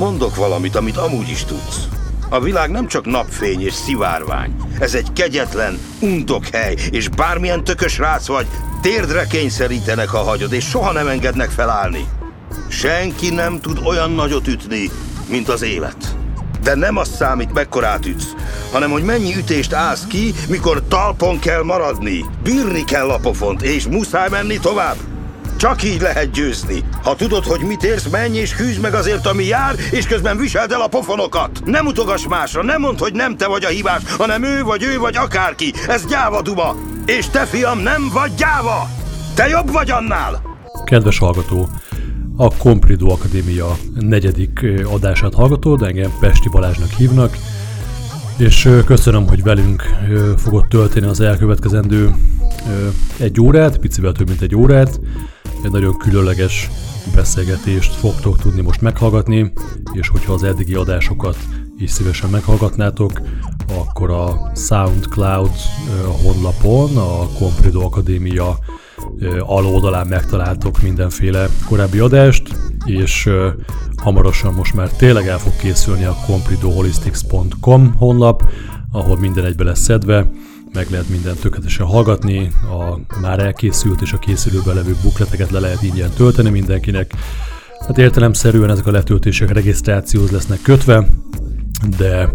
Mondok valamit, amit amúgy is tudsz. A világ nem csak napfény és szivárvány. Ez egy kegyetlen, undok hely, és bármilyen tökös rác vagy, térdre kényszerítenek, ha hagyod, és soha nem engednek felállni. Senki nem tud olyan nagyot ütni, mint az élet. De nem azt számít, mekkorát ütsz, hanem hogy mennyi ütést állsz ki, mikor talpon kell maradni. Bírni kell a pofont, és muszáj menni tovább. Csak így lehet győzni. Ha tudod, hogy mit érsz, menj és küzd meg azért, ami jár, és közben viseld el a pofonokat. Nem utogass másra, nem mondd, hogy nem te vagy a hibás, hanem ő vagy ő vagy akárki. Ez gyáva duma. És te, fiam, nem vagy gyáva! Te jobb vagy annál! Kedves hallgató, a Comprido Akadémia negyedik adását hallgatod, engem Pesti Balázsnak hívnak, és köszönöm, hogy velünk fogod tölteni az elkövetkezendő egy órát, picivel több mint egy órát. Egy nagyon különleges beszélgetést fogtok tudni most meghallgatni, és hogyha az eddigi adásokat is szívesen meghallgatnátok, akkor a SoundCloud honlapon, a Comprido Akadémia aloldalán megtaláltok mindenféle korábbi adást, és hamarosan most már tényleg el fog készülni a compridoholistics.com honlap, ahol minden egybe lesz szedve, meg lehet minden tökéletesen hallgatni, a már elkészült és a készülőben levő bukleteket le lehet ingyen tölteni mindenkinek. Hát értelemszerűen ezek a letöltések regisztrációhoz lesznek kötve, de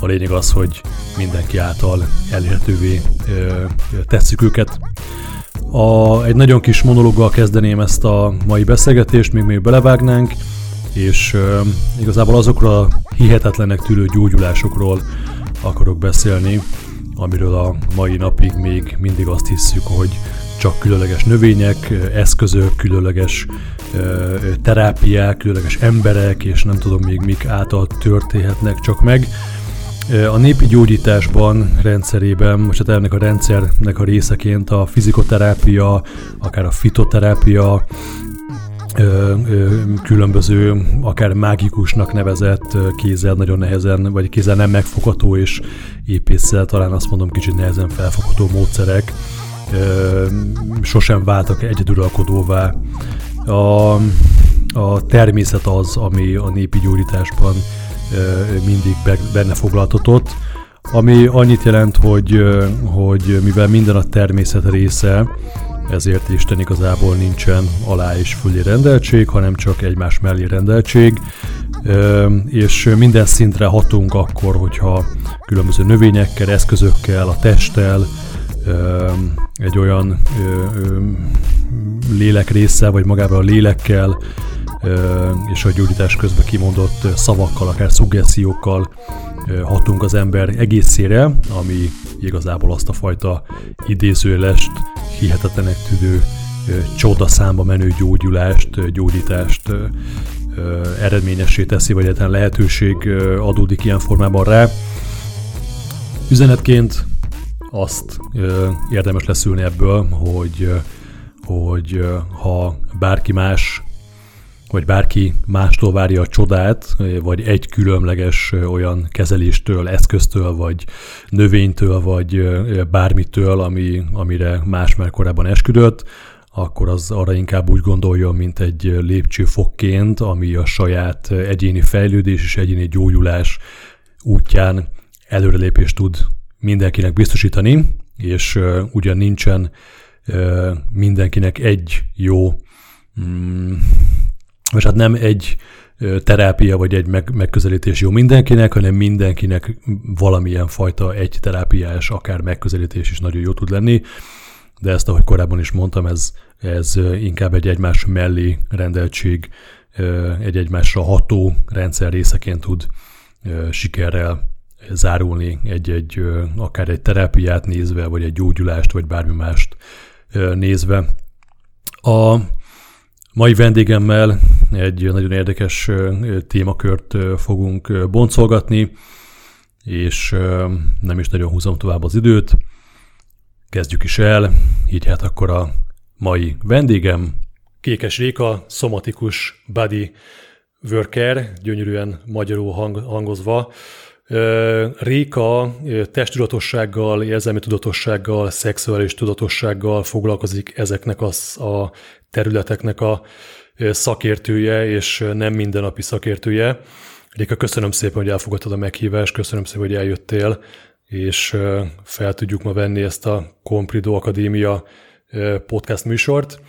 a lényeg az, hogy mindenki által elérhetővé ö, tesszük őket. A, egy nagyon kis monológgal kezdeném ezt a mai beszélgetést, még még belevágnánk, és ö, igazából azokról a hihetetlenek tűlő gyógyulásokról akarok beszélni, amiről a mai napig még mindig azt hiszük, hogy csak különleges növények, eszközök, különleges terápiák, különleges emberek, és nem tudom még mik által történhetnek csak meg. A népi gyógyításban rendszerében, most hát ennek a rendszernek a részeként a fizikoterápia, akár a fitoterápia, különböző, akár mágikusnak nevezett kézzel nagyon nehezen, vagy kézzel nem megfogható, és épésszel talán azt mondom kicsit nehezen felfogható módszerek sosem váltak egyeduralkodóvá. A, a természet az, ami a népi gyógyításban mindig benne foglaltatott, ami annyit jelent, hogy, hogy mivel minden a természet része, ezért Isten igazából nincsen alá és fölé rendeltség, hanem csak egymás mellé rendeltség, és minden szintre hatunk akkor, hogyha különböző növényekkel, eszközökkel, a testtel, egy olyan lélek része, vagy magával a lélekkel, és a gyógyítás közben kimondott szavakkal, akár szuggessziókkal hatunk az ember egészére, ami igazából azt a fajta idézőlest, hihetetlenek tűnő csoda számba menő gyógyulást, gyógyítást eredményessé teszi, vagy egyáltalán lehetőség adódik ilyen formában rá. Üzenetként azt érdemes leszülni ebből, hogy, hogy ha bárki más vagy bárki mástól várja a csodát, vagy egy különleges olyan kezeléstől, eszköztől, vagy növénytől, vagy bármitől, ami, amire más már korábban esküdött, akkor az arra inkább úgy gondoljon, mint egy lépcsőfokként, ami a saját egyéni fejlődés és egyéni gyógyulás útján előrelépést tud mindenkinek biztosítani, és ugyan nincsen mindenkinek egy jó mm, és hát nem egy terápia vagy egy meg, megközelítés jó mindenkinek, hanem mindenkinek valamilyen fajta egy terápiás, akár megközelítés is nagyon jó tud lenni, de ezt, ahogy korábban is mondtam, ez, ez inkább egy egymás mellé rendeltség, egy egymásra ható rendszer részeként tud sikerrel zárulni egy-egy, akár egy terápiát nézve, vagy egy gyógyulást, vagy bármi mást nézve. A Mai vendégemmel egy nagyon érdekes témakört fogunk boncolgatni, és nem is nagyon húzom tovább az időt. Kezdjük is el, így hát akkor a mai vendégem, Kékes Réka, szomatikus body worker, gyönyörűen magyarul hang, hangozva. Réka testtudatossággal, érzelmi tudatossággal, szexuális tudatossággal foglalkozik ezeknek az, a területeknek a szakértője, és nem mindennapi szakértője. Réka, köszönöm szépen, hogy elfogadtad a meghívást, köszönöm szépen, hogy eljöttél, és fel tudjuk ma venni ezt a Comprido Akadémia podcast műsort.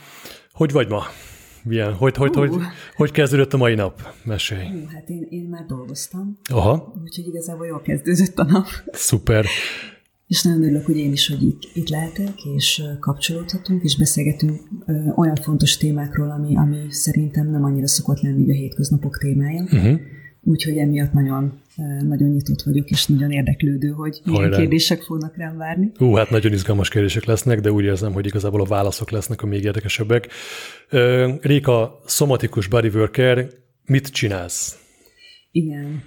Hogy vagy ma? Milyen? Hogy, hogy, uh. hogy, hogy kezdődött a mai nap? Mesélj. Hát én, én már dolgoztam. Aha. Úgyhogy igazából jól kezdődött a nap. Szuper. És nagyon örülök, hogy én is, hogy itt, itt lehetek, és kapcsolódhatunk, és beszélgetünk olyan fontos témákról, ami, ami szerintem nem annyira szokott lenni a hétköznapok témája. Uh-huh. Úgyhogy emiatt nagyon, nagyon nyitott vagyok, és nagyon érdeklődő, hogy milyen Hajrá. kérdések fognak rám várni. Ú, hát nagyon izgalmas kérdések lesznek, de úgy érzem, hogy igazából a válaszok lesznek a még érdekesebbek. Réka, szomatikus bodyworker, mit csinálsz? Igen.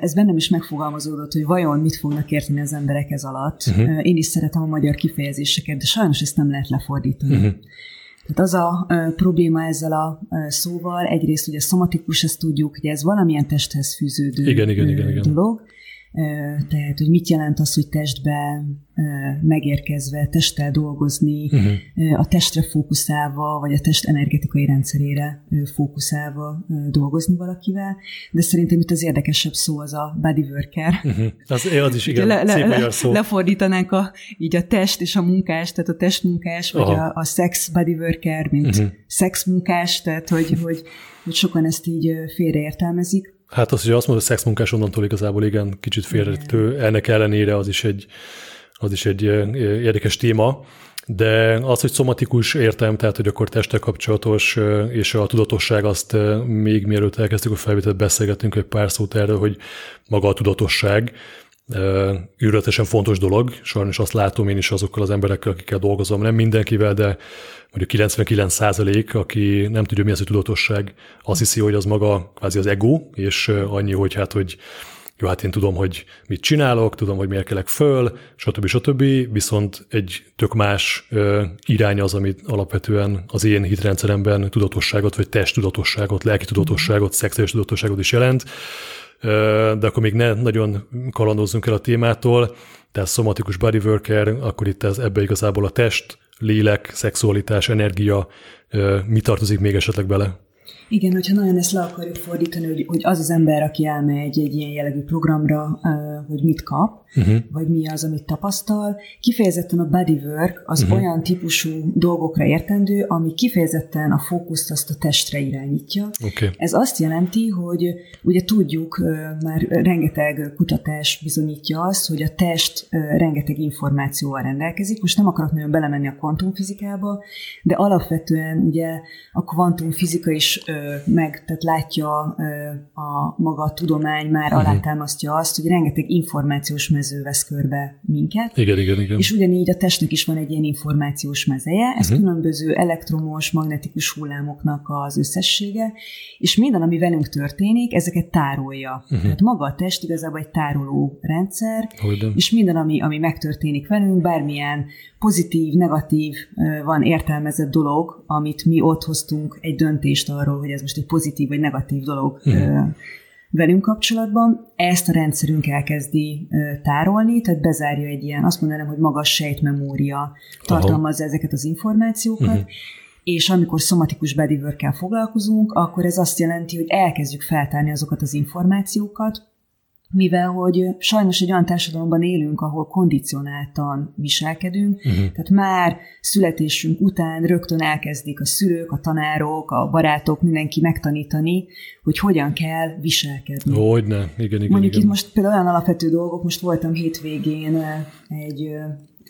Ez bennem is megfogalmazódott, hogy vajon mit fognak érteni az emberek ez alatt. Uh-huh. Én is szeretem a magyar kifejezéseket, de sajnos ezt nem lehet lefordítani. Uh-huh. Tehát az a probléma ezzel a szóval, egyrészt ugye szomatikus, ezt tudjuk, hogy ez valamilyen testhez fűződő igen, igen, igen, igen. dolog, tehát, hogy mit jelent az, hogy testbe megérkezve, testtel dolgozni, uh-huh. a testre fókuszálva, vagy a test energetikai rendszerére fókuszálva dolgozni valakivel, de szerintem itt az érdekesebb szó az a bodyworker. Uh-huh. Az, az is igen, le, le, szép magyar szó. Lefordítanánk a, így a test és a munkás, tehát a testmunkás, vagy a, a sex bodyworker, mint uh-huh. szexmunkás, tehát hogy, hogy, hogy sokan ezt így félreértelmezik. Hát az, hogy azt mondod, hogy szexmunkás onnantól igazából igen, kicsit félrető, ennek ellenére az is egy, az is egy érdekes téma, de az, hogy szomatikus értem, tehát hogy akkor testek kapcsolatos, és a tudatosság azt még mielőtt elkezdtük a felvételt beszélgetünk egy pár szót erről, hogy maga a tudatosság, űrletesen fontos dolog. Sajnos azt látom én is azokkal az emberekkel, akikkel dolgozom, nem mindenkivel, de mondjuk 99 százalék, aki nem tudja, mi az a tudatosság, azt hiszi, hogy az maga kvázi az ego, és annyi, hogy hát, hogy jó, hát én tudom, hogy mit csinálok, tudom, hogy miért kelek föl, stb. stb. Viszont egy tök más irány az, amit alapvetően az én hitrendszeremben tudatosságot, vagy testtudatosságot, lelki tudatosságot, szexuális tudatosságot is jelent de akkor még ne nagyon kalandozzunk el a témától, tehát szomatikus bodyworker, akkor itt ez, ebbe igazából a test, lélek, szexualitás, energia, mi tartozik még esetleg bele? Igen, hogyha nagyon ezt le akarjuk fordítani, hogy, hogy az az ember, aki elmegy egy ilyen jellegű programra, hogy mit kap, uh-huh. vagy mi az, amit tapasztal, kifejezetten a bodywork az uh-huh. olyan típusú dolgokra értendő, ami kifejezetten a fókuszt azt a testre irányítja. Okay. Ez azt jelenti, hogy ugye tudjuk, már rengeteg kutatás bizonyítja azt, hogy a test rengeteg információval rendelkezik. Most nem akarok nagyon belemenni a kvantumfizikába, de alapvetően ugye a kvantumfizika is meg, tehát látja a maga a tudomány, már uh-huh. alátámasztja azt, hogy rengeteg információs mező vesz körbe minket. Igen, igen, igen. És ugyanígy a testnek is van egy ilyen információs mezeje, ez uh-huh. különböző elektromos, magnetikus hullámoknak az összessége, és minden, ami velünk történik, ezeket tárolja. Uh-huh. Tehát maga a test igazából egy tároló rendszer, Hogyan. és minden, ami, ami megtörténik velünk, bármilyen pozitív, negatív, van értelmezett dolog, amit mi ott hoztunk egy döntést arról, hogy ez most egy pozitív vagy negatív dolog uh-huh. velünk kapcsolatban, ezt a rendszerünk elkezdi tárolni, tehát bezárja egy ilyen, azt mondanám, hogy magas sejtmemória tartalmazza Aha. ezeket az információkat, uh-huh. és amikor szomatikus bodywork foglalkozunk, akkor ez azt jelenti, hogy elkezdjük feltárni azokat az információkat, mivel hogy sajnos egy olyan társadalomban élünk, ahol kondicionáltan viselkedünk, uh-huh. tehát már születésünk után rögtön elkezdik a szülők, a tanárok, a barátok, mindenki megtanítani, hogy hogyan kell viselkedni. Hogyne, igen, igen. Mondjuk igen. itt most például olyan alapvető dolgok, most voltam hétvégén egy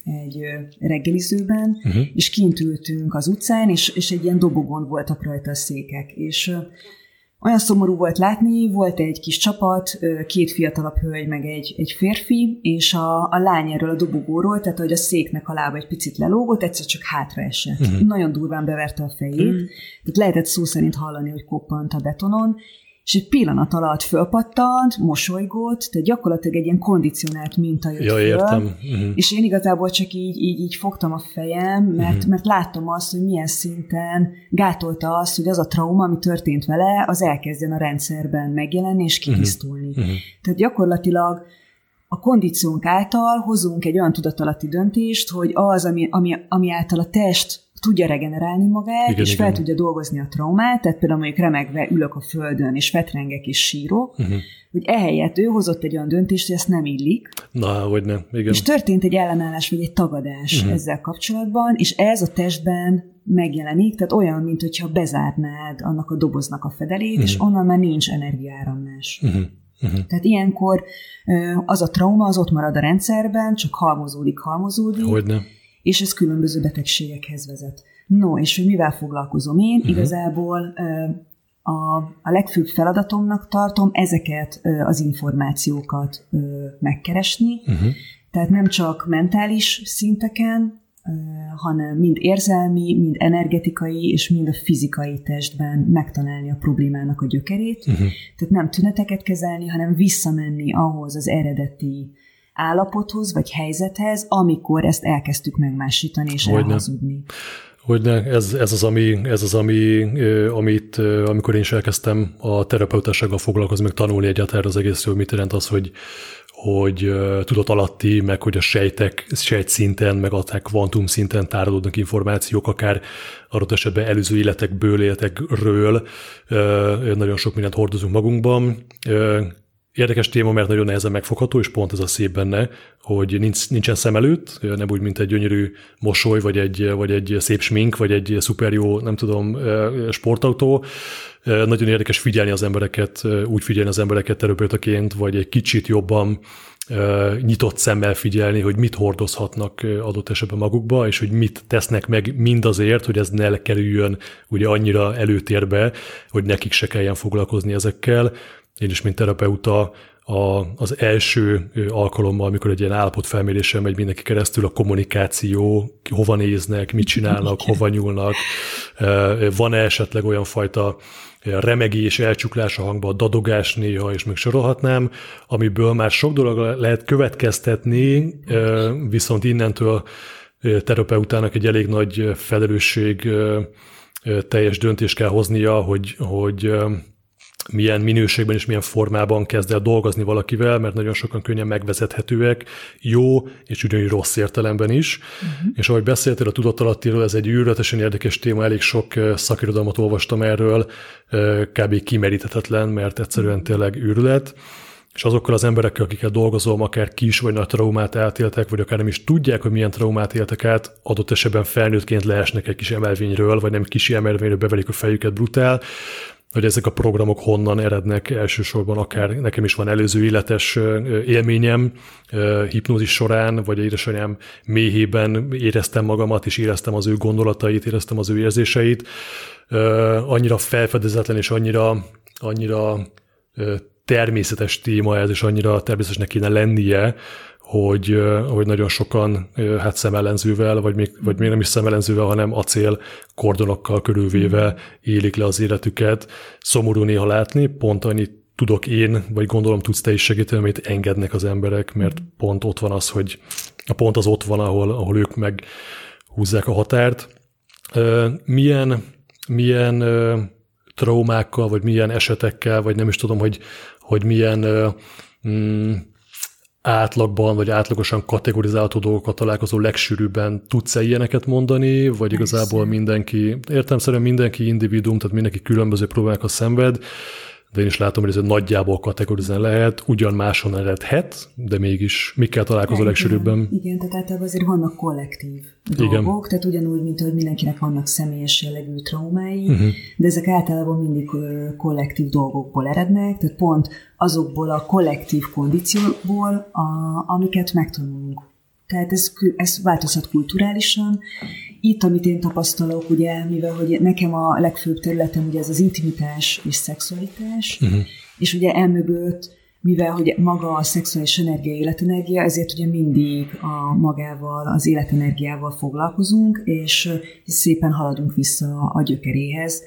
egy reggelizőben, uh-huh. és kint ültünk az utcán, és, és egy ilyen dobogon voltak rajta a székek, és olyan szomorú volt látni, volt egy kis csapat, két fiatalabb hölgy, meg egy, egy férfi, és a, a lány erről a dobogóról, tehát hogy a széknek a lába egy picit lelógott, egyszer csak hátra esett. Uh-huh. Nagyon durván beverte a fejét, uh-huh. tehát lehetett szó szerint hallani, hogy koppant a betonon, és egy pillanat alatt fölpattant, mosolygott, tehát gyakorlatilag egy ilyen kondicionált minta jött ja, értem. Uh-huh. és én igazából csak így, így, így fogtam a fejem, mert, uh-huh. mert láttam azt, hogy milyen szinten gátolta azt, hogy az a trauma, ami történt vele, az elkezdjen a rendszerben megjelenni és kihisztulni. Uh-huh. Tehát gyakorlatilag a kondíciónk által hozunk egy olyan tudatalatti döntést, hogy az, ami, ami, ami által a test tudja regenerálni magát, igen, és igen. fel tudja dolgozni a traumát, tehát például mondjuk remegve ülök a földön, és fetrengek és sírok, uh-huh. hogy ehelyett ő hozott egy olyan döntést, hogy ezt nem illik. Na, hogy nem, igen. És történt egy ellenállás, vagy egy tagadás uh-huh. ezzel kapcsolatban, és ez a testben megjelenik, tehát olyan, mint hogyha bezárnád annak a doboznak a fedelét, uh-huh. és onnan már nincs energiáramlás. Uh-huh. Uh-huh. Tehát ilyenkor az a trauma az ott marad a rendszerben, csak halmozódik, halmozódik. Hogyne. És ez különböző betegségekhez vezet. No, és hogy mivel foglalkozom én? Uh-huh. Igazából a, a legfőbb feladatomnak tartom ezeket az információkat megkeresni, uh-huh. tehát nem csak mentális szinteken, hanem mind érzelmi, mind energetikai, és mind a fizikai testben megtalálni a problémának a gyökerét. Uh-huh. Tehát nem tüneteket kezelni, hanem visszamenni ahhoz az eredeti állapothoz, vagy helyzethez, amikor ezt elkezdtük megmásítani és Hogyne. elhazudni. Hogy ez, ez az, ami, ez az ami, amit, amikor én is elkezdtem a terapeutassággal foglalkozni, meg tanulni egyáltalán az egész, hogy mit jelent az, hogy, hogy tudat alatti, meg hogy a sejtek, sejt szinten, meg akár kvantum szinten tárolódnak információk, akár adott esetben előző életekből, életekről, nagyon sok mindent hordozunk magunkban. Érdekes téma, mert nagyon nehezen megfogható, és pont ez a szép benne, hogy nincs, nincsen szem előtt, nem úgy, mint egy gyönyörű mosoly, vagy egy, vagy egy szép smink, vagy egy szuper jó, nem tudom, sportautó. Nagyon érdekes figyelni az embereket, úgy figyelni az embereket terapeutaként, vagy egy kicsit jobban nyitott szemmel figyelni, hogy mit hordozhatnak adott esetben magukba, és hogy mit tesznek meg mindazért, hogy ez ne kerüljön ugye annyira előtérbe, hogy nekik se kelljen foglalkozni ezekkel. Én is, mint terapeuta, a, az első alkalommal, amikor egy ilyen állapotfelmérésen megy mindenki keresztül, a kommunikáció, hova néznek, mit csinálnak, hova nyúlnak, van-e esetleg olyan fajta remegés, elcsuklás a hangba, a dadogás néha, és még sorolhatnám, amiből már sok dolog lehet következtetni, viszont innentől terapeutának egy elég nagy felelősség teljes döntést kell hoznia, hogy, hogy milyen minőségben és milyen formában kezd el dolgozni valakivel, mert nagyon sokan könnyen megvezethetőek, jó és ugyanúgy rossz értelemben is. Uh-huh. És ahogy beszéltél a tudatalattiról, ez egy űrletesen érdekes téma, elég sok szakirodalmat olvastam erről, kb. kimeríthetetlen, mert egyszerűen tényleg űrlet és azokkal az emberekkel, akikkel dolgozom, akár kis vagy nagy traumát átéltek, vagy akár nem is tudják, hogy milyen traumát éltek át, adott esetben felnőttként leesnek egy kis emelvényről, vagy nem kis emelvényről bevelik a fejüket brutál, hogy ezek a programok honnan erednek elsősorban, akár nekem is van előző életes élményem hipnózis során, vagy édesanyám méhében éreztem magamat, és éreztem az ő gondolatait, éreztem az ő érzéseit. Annyira felfedezetlen és annyira, annyira természetes téma ez, és annyira természetesnek kéne lennie, hogy, hogy nagyon sokan hát szemellenzővel, vagy még, vagy még nem is szemellenzővel, hanem acél kordonokkal körülvéve élik le az életüket. Szomorú néha látni, pont annyit tudok én, vagy gondolom tudsz te is segíteni, amit engednek az emberek, mert pont ott van az, hogy a pont az ott van, ahol, ahol ők meg húzzák a határt. Milyen, milyen traumákkal, vagy milyen esetekkel, vagy nem is tudom, hogy, hogy milyen mm, átlagban, vagy átlagosan kategorizálható dolgokat találkozó legsűrűbben tudsz-e ilyeneket mondani, vagy igazából mindenki, értelmszerűen mindenki individuum, tehát mindenki különböző problémákat szenved, de én is látom, hogy ez egy nagyjából kategorizálni lehet, ugyan máshonnan eredhet, de mégis mikkel találkozol a legsűrűbben? Igen, tehát általában azért vannak kollektív dolgok, igen. tehát ugyanúgy, mint hogy mindenkinek vannak személyes jellegű traumái, uh-huh. de ezek általában mindig kollektív dolgokból erednek, tehát pont azokból a kollektív kondícióból, a, amiket megtanulunk. Tehát ez, ez változhat kulturálisan, itt, amit én tapasztalok, ugye, mivel hogy nekem a legfőbb területem ugye ez az intimitás és szexualitás, uh-huh. és ugye emögött, mivel hogy maga a szexuális energia, életenergia, ezért ugye mindig a magával, az életenergiával foglalkozunk, és szépen haladunk vissza a gyökeréhez.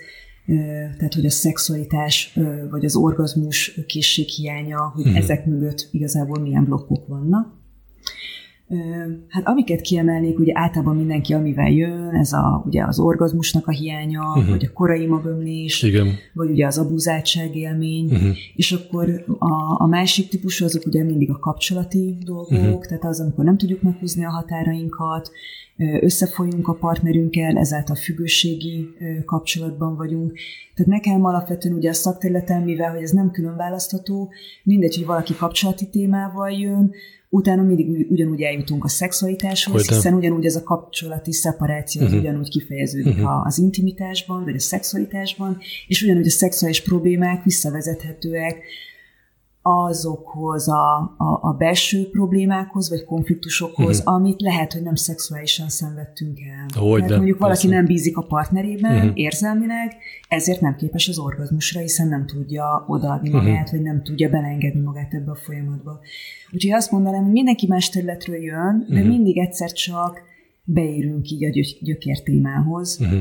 Tehát, hogy a szexualitás, vagy az orgazmus készség hiánya, hogy uh-huh. ezek mögött igazából milyen blokkok vannak. Hát amiket kiemelnék, ugye általában mindenki, amivel jön, ez a, ugye az orgazmusnak a hiánya, uh-huh. vagy a korai magömlés, Igen. vagy ugye az abuzáltság élmény, uh-huh. és akkor a, a másik típusú azok ugye mindig a kapcsolati dolgok, uh-huh. tehát az, amikor nem tudjuk meghúzni a határainkat, összefolyunk a partnerünkkel, ezáltal függőségi kapcsolatban vagyunk. Tehát nekem alapvetően ugye a szakterületem, mivel hogy ez nem külön választható, mindegy, hogy valaki kapcsolati témával jön, utána mindig ugyanúgy eljutunk a szexualitáshoz, Hogyne. hiszen ugyanúgy ez a kapcsolati szeparáció uh-huh. ugyanúgy kifejeződik uh-huh. az intimitásban, vagy a szexualitásban, és ugyanúgy a szexuális problémák visszavezethetőek azokhoz a, a, a belső problémákhoz, vagy konfliktusokhoz, uh-huh. amit lehet, hogy nem szexuálisan szenvedtünk el. Hogy Tehát mondjuk valaki persze. nem bízik a partnerében uh-huh. érzelmileg, ezért nem képes az orgazmusra, hiszen nem tudja odaadni uh-huh. magát, vagy nem tudja belengedni magát ebbe a folyamatba. Úgyhogy azt mondanám, hogy mindenki más területről jön, de uh-huh. mindig egyszer csak beérünk így a gyö- gyökér témához. Uh-huh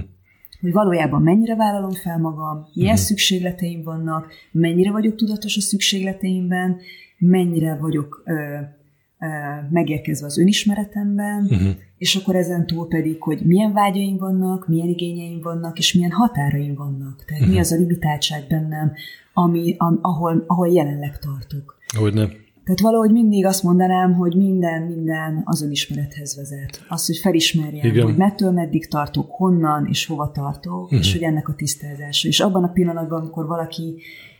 hogy valójában mennyire vállalom fel magam, milyen uh-huh. szükségleteim vannak, mennyire vagyok tudatos a szükségleteimben, mennyire vagyok ö, ö, megérkezve az önismeretemben, uh-huh. és akkor ezen túl pedig, hogy milyen vágyaim vannak, milyen igényeim vannak, és milyen határaim vannak. Tehát uh-huh. mi az a limitáltság bennem, ami, ahol, ahol jelenleg tartok. Hogy nem. Tehát valahogy mindig azt mondanám, hogy minden, minden az önismerethez vezet. Az, hogy felismerjem, Igen. hogy mettől meddig tartok, honnan és hova tartok, uh-huh. és hogy ennek a tisztázása. És abban a pillanatban, amikor valaki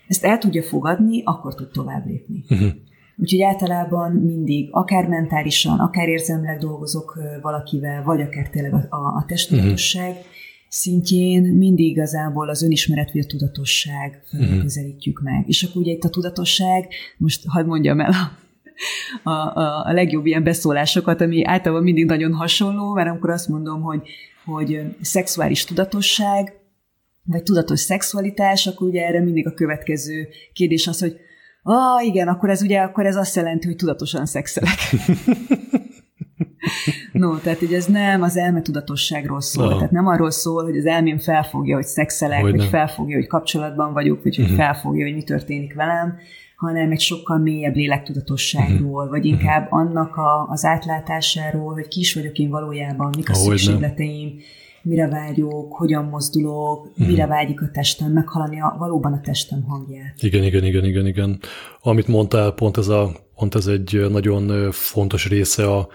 ezt el tudja fogadni, akkor tud tovább lépni. Uh-huh. Úgyhogy általában mindig, akár mentálisan, akár érzelmileg dolgozok valakivel, vagy akár tényleg a, a, a testudatosság, uh-huh szintjén mindig igazából az önismeret vagy a tudatosság uh-huh. közelítjük meg. És akkor ugye itt a tudatosság, most hagyd mondjam el a, a, a legjobb ilyen beszólásokat, ami általában mindig nagyon hasonló, mert amikor azt mondom, hogy, hogy szexuális tudatosság, vagy tudatos szexualitás, akkor ugye erre mindig a következő kérdés az, hogy ah, igen, akkor ez ugye akkor ez azt jelenti, hogy tudatosan szexelek. No, tehát hogy ez nem az elmetudatosságról szól. No. Tehát nem arról szól, hogy az elmém felfogja, hogy szexelek, hogy vagy felfogja, hogy kapcsolatban vagyok, vagy uh-huh. hogy mhm. felfogja, hogy mi történik velem, hanem egy sokkal mélyebb lélektudatosságról, uh-huh. vagy inkább uh-huh. annak a, az átlátásáról, hogy ki is vagyok én valójában, mik a Ahogy szükségleteim, nem. mire vágyok, hogyan mozdulok, uh-huh. mire vágyik a testem, meghallani a, valóban a testem hangját. Igen, igen, igen, igen, igen. Amit mondtál, pont ez, a, pont ez egy nagyon fontos része a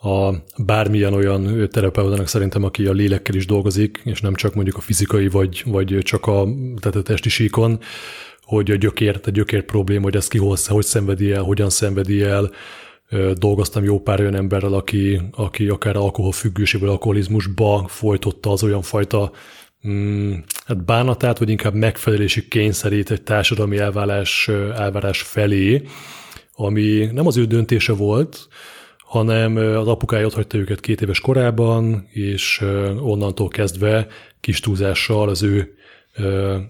a bármilyen olyan terapeutának szerintem, aki a lélekkel is dolgozik, és nem csak mondjuk a fizikai, vagy, vagy csak a, tehát a testi síkon, hogy a gyökér, a gyökér probléma, hogy ezt ki hogy szenvedi el, hogyan szenvedi el. Dolgoztam jó pár olyan emberrel, aki, aki akár alkoholfüggőségből, alkoholizmusba folytotta az olyan fajta mm, hát bánatát, vagy inkább megfelelési kényszerét egy társadalmi elválás, elvárás felé, ami nem az ő döntése volt, hanem az apukája ott hagyta őket két éves korában, és onnantól kezdve kis túlzással az ő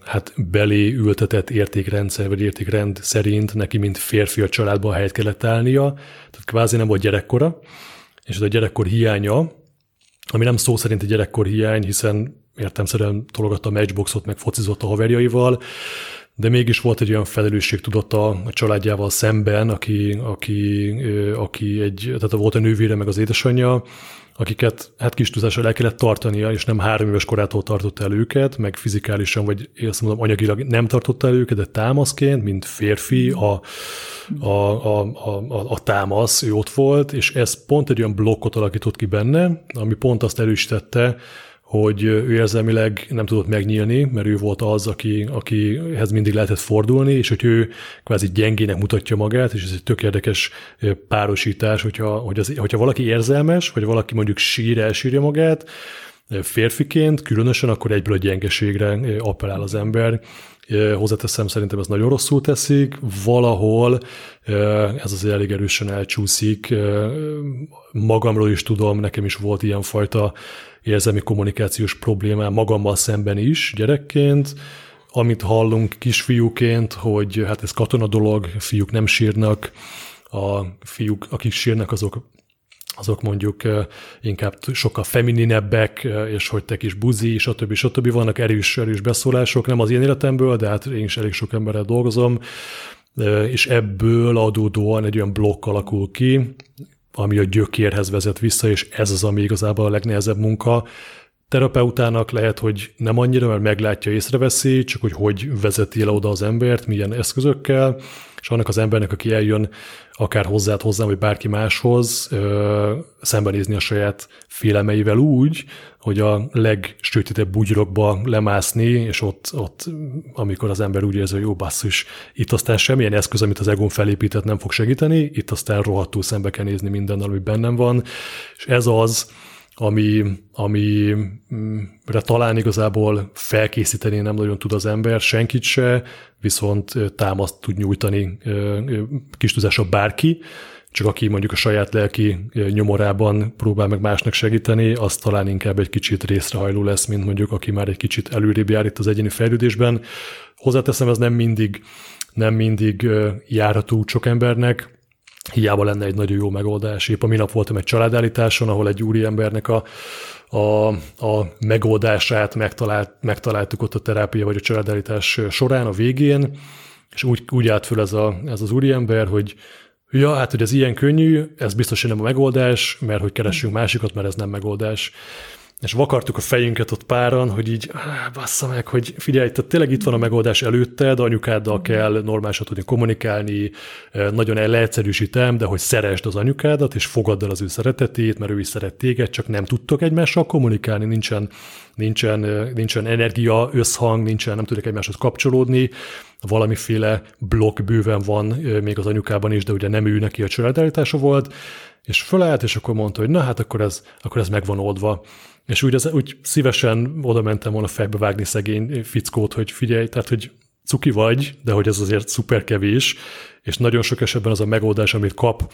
hát belé ültetett értékrendszer, vagy értékrend szerint neki, mint férfi a családban helyet kellett állnia, tehát kvázi nem volt gyerekkora, és ez a gyerekkor hiánya, ami nem szó szerint egy gyerekkor hiány, hiszen értemszerűen tologatta a matchboxot, meg focizott a haverjaival, de mégis volt egy olyan felelősség tudata a családjával szemben, aki, aki, aki egy, tehát volt a nővére meg az édesanyja, akiket hát kis tudással el kellett tartania, és nem három éves korától tartotta el őket, meg fizikálisan, vagy én azt mondom, anyagilag nem tartotta el őket, de támaszként, mint férfi, a, a, a, a, a támasz, ő ott volt, és ez pont egy olyan blokkot alakított ki benne, ami pont azt erősítette, hogy ő érzelmileg nem tudott megnyílni, mert ő volt az, aki, akihez mindig lehetett fordulni, és hogy ő kvázi gyengének mutatja magát, és ez egy tök érdekes párosítás, hogyha, hogy az, hogyha valaki érzelmes, vagy valaki mondjuk sír, elsírja magát, férfiként, különösen akkor egyből a gyengeségre appellál az ember, hozzáteszem, szerintem ez nagyon rosszul teszik, valahol ez azért elég erősen elcsúszik, magamról is tudom, nekem is volt ilyenfajta érzelmi kommunikációs problémám magammal szemben is gyerekként, amit hallunk kisfiúként, hogy hát ez katona dolog, fiúk nem sírnak, a fiúk, akik sírnak, azok azok mondjuk inkább sokkal femininebbek, és hogy te kis buzi, stb. stb. Vannak erős, erős beszólások, nem az én életemből, de hát én is elég sok emberrel dolgozom, és ebből adódóan egy olyan blokk alakul ki, ami a gyökérhez vezet vissza, és ez az, ami igazából a legnehezebb munka. Terapeutának lehet, hogy nem annyira, mert meglátja, észreveszi, csak hogy hogy vezeti le oda az embert, milyen eszközökkel, és annak az embernek, aki eljön akár hozzád, hozzám, vagy bárki máshoz, ö, szembenézni a saját félelmeivel úgy, hogy a legsötétebb bugyrokba lemászni, és ott, ott, amikor az ember úgy érzi, hogy jó basszus, itt aztán semmilyen eszköz, amit az egón felépített nem fog segíteni, itt aztán rohadtul szembe kell nézni mindennel, ami bennem van, és ez az, ami, amire talán igazából felkészíteni nem nagyon tud az ember, senkit se, viszont támaszt tud nyújtani kis bárki, csak aki mondjuk a saját lelki nyomorában próbál meg másnak segíteni, az talán inkább egy kicsit részrehajló lesz, mint mondjuk aki már egy kicsit előrébb jár itt az egyéni fejlődésben. Hozzáteszem, ez nem mindig, nem mindig járható sok embernek, hiába lenne egy nagyon jó megoldás. Épp a minap voltam egy családállításon, ahol egy úriembernek a, a, a megoldását megtalált, megtaláltuk ott a terápia vagy a családállítás során, a végén, és úgy, úgy állt föl ez, a, ez az úriember, hogy ja, hát hogy ez ilyen könnyű, ez biztos, hogy nem a megoldás, mert hogy keressünk másikat, mert ez nem megoldás és vakartuk a fejünket ott páran, hogy így, ah, bassza meg, hogy figyelj, tehát tényleg itt van a megoldás előtted, anyukáddal kell normálisan tudni kommunikálni, nagyon leegyszerűsítem, de hogy szeresd az anyukádat, és fogadd el az ő szeretetét, mert ő is szeret téged, csak nem tudtok egymással kommunikálni, nincsen, nincsen, nincsen energia, összhang, nincsen, nem tudok egymáshoz kapcsolódni, valamiféle blokk bőven van még az anyukában is, de ugye nem ő neki a családállítása volt, és fölállt, és akkor mondta, hogy na hát akkor ez, akkor ez meg van oldva. És úgy, az, úgy szívesen oda mentem volna fejbe vágni szegény fickót, hogy figyelj, tehát hogy cuki vagy, de hogy ez azért szuper kevés, és nagyon sok esetben az a megoldás, amit kap,